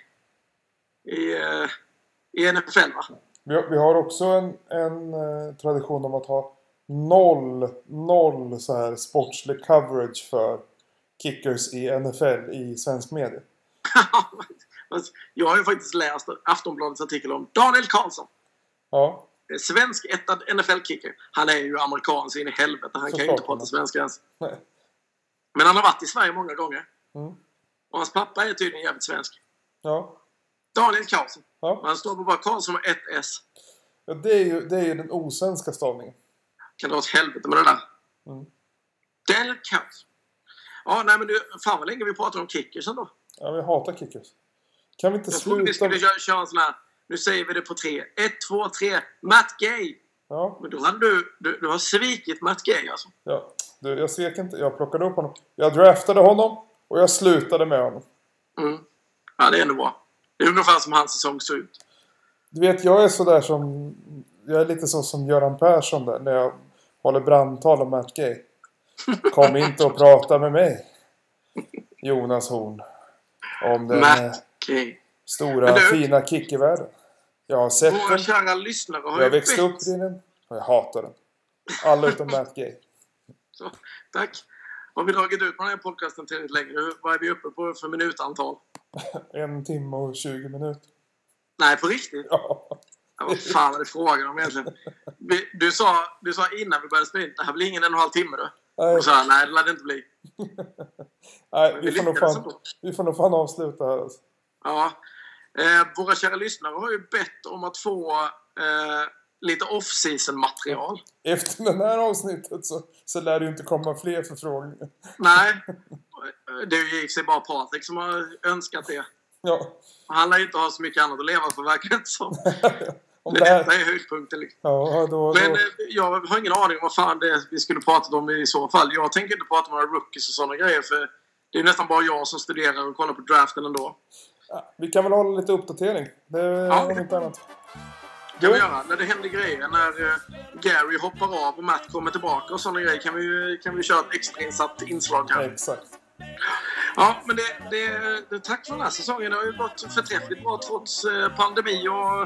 i, eh, i NFL va? Vi har, också en, en eh, tradition om att ha noll, noll så här sportslig coverage för kickers i NFL i svensk media. Jag har ju faktiskt läst Aftonbladets artikel om Daniel Karlsson. Ja, Svensk ettad NFL-kicker. Han är ju amerikan så in i helvete. Han kan ju inte prata svenska ens. nej. Men han har varit i Sverige många gånger. Mm. Och hans pappa är tydligen jävligt svensk. Ja. Daniel Karlsson. Ja. Han står på bara Karlsson med ett S. ja det, är ju, det är ju den osvenska stavningen. Kan dra åt helvete med det där. Mm. Daniel Karlsson. Ja, nej men du, fan vad länge vi pratar om kickers ändå. Ja, vi hatar kickers. Kan vi inte Jag trodde vi sluta... skulle köra, köra en sån här, nu säger vi det på tre. Ett, två, tre. Matt Gay! Ja, Men då hade du, du, du har svikit Matt Gay alltså. ja. Du, jag svek inte. Jag plockade upp honom. Jag draftade honom och jag slutade med honom. Mm. Ja, det är ändå bra. Det är ungefär som hans säsong såg ut. Du vet, jag är sådär som... Jag är lite så som Göran Persson där när jag håller brandtal om Matt Gay. Kom inte och prata med mig. Jonas Horn. Om den Matt Gay. stora du- fina kickevärlden. Jag har sett Våra den. kära lyssnare har Jag växte upp i den. Och jag hatar den. Alla utom Matt Gay. Så, tack. Har vi dragit ut på den här podcasten tillräckligt länge? Vad är vi uppe på för minutantal? En timme och 20 minuter. Nej, på riktigt? Ja. Ja, vad fan var det frågan om egentligen? Du sa, du sa innan vi började spela in, det här blir ingen en och en halv timme du. Nej. Och så här, nej det lär det inte bli. Nej, vi vi får, fan, vi får nog fan avsluta här alltså. Ja. Eh, våra kära lyssnare har ju bett om att få eh, lite off-season material. Efter det här avsnittet så, så lär det ju inte komma fler förfrågningar. Nej, det är ju sig bara Patrik som har önskat det. Ja. Han lär ju inte ha så mycket annat att leva för verkar det inte som. Om Det det detta är höjdpunkten liksom. ja, då, Men då, eh, jag har ingen aning om vad fan det är vi skulle pratat om i så fall. Jag tänker inte prata om några rookies och sådana grejer för det är nästan bara jag som studerar och kollar på draften ändå. Ja, vi kan väl hålla lite uppdatering. Det är om inte annat. kan vi göra. När det händer grejer. När eh, Gary hoppar av och Matt kommer tillbaka och sådana grejer kan vi, kan vi köra ett extrainsatt inslag här. Exakt. Ja, men det, det, det, tack för den här säsongen. Det har ju gått förträffligt bra trots eh, pandemi och...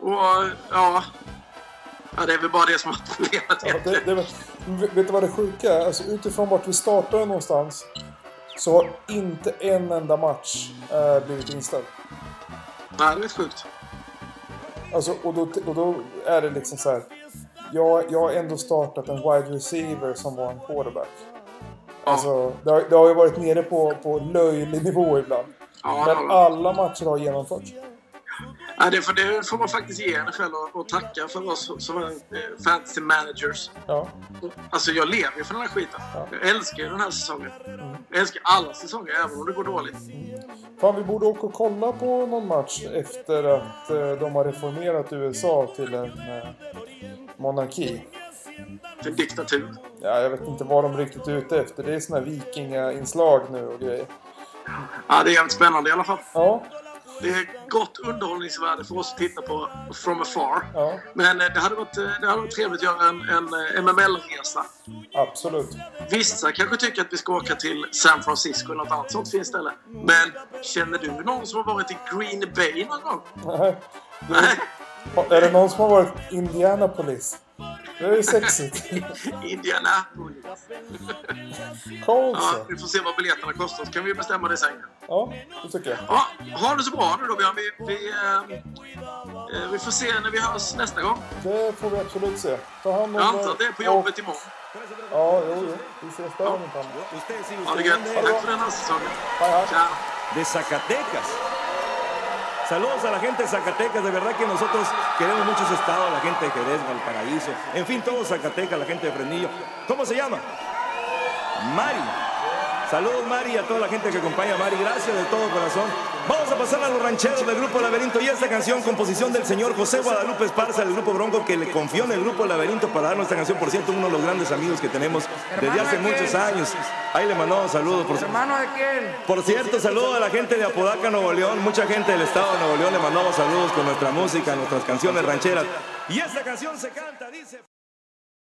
Och ja... Ja, det är väl bara det som har problemet Ja, det, det, vet du vad det sjuka är? Alltså, utifrån vart vi startade någonstans så har inte en enda match eh, blivit inställd. Nej, det är sjukt. Alltså, och, då, och då är det liksom så här. Jag, jag har ändå startat en wide receiver som var en quarterback. Ja, Alltså, det, har, det har ju varit nere på, på löjlig nivå ibland. ja, Men alla matcher har genomförts. Ja, det, får, det får man faktiskt ge NFL och, och tacka för oss som eh, fantasy managers. Ja. Alltså jag lever ju för den här skiten. Ja. Jag älskar ju den här säsongen. Jag älskar alla säsonger, även om det går dåligt. Fan, vi borde åka och kolla på någon match efter att eh, de har reformerat USA till en eh, monarki. En diktatur. Ja, jag vet inte vad de riktigt är ute efter. Det är såna här vikingainslag nu och grejer. Ja, det är jävligt spännande i alla fall. Ja, Det är gott underhållningsvärde för oss att titta på from afar. ja, Men eh, det hade varit, eh, det hade varit trevligt att göra en, en eh, MML-resa. absolut. Vissa kanske tycker att vi ska åka till San Francisco eller något annat sånt fint ställe. Men känner du någon som har varit i Green Bay någon gång? Nej. Nej. Är det någon som har varit i Indianapolis? Det är ju sexigt. Indianapolis. Coolt Ja, vi får se vad biljetterna kostar så kan vi bestämma det sen. Ja, det tycker jag. Ja, ha det så bra nu då Björn. Vi, vi, eh, eh, vi får se när vi hörs nästa gång. Det får vi absolut se. Ta hand om Jag antar att det är på jobbet imorgon. Ja, jo, jo. Vi ses där om inte annat. Usted sí, Ha det gött. Tack för den här säsongen. Hej, hej. Ciao. Saludos a la gente de Zacatecas, de verdad que nosotros queremos mucho ese estado, la gente de Jerez, Valparaíso, en fin, todo Zacatecas, la gente de Fresnillo. ¿Cómo se llama? Mari. Saludos Mari a toda la gente que acompaña a Mari, gracias de todo corazón. Vamos a pasar a los rancheros del grupo Laberinto y esta canción, composición del señor José Guadalupe Esparza del grupo Bronco, que le confió en el grupo Laberinto para darnos esta canción, por cierto, uno de los grandes amigos que tenemos desde hace muchos años. Ahí le mandamos saludos. Por... ¿Hermano de quién? Por cierto, saludo a la gente de Apodaca, Nuevo León. Mucha gente del estado de Nuevo León le mandamos saludos con nuestra música, nuestras canciones rancheras. Y esta canción se canta, dice...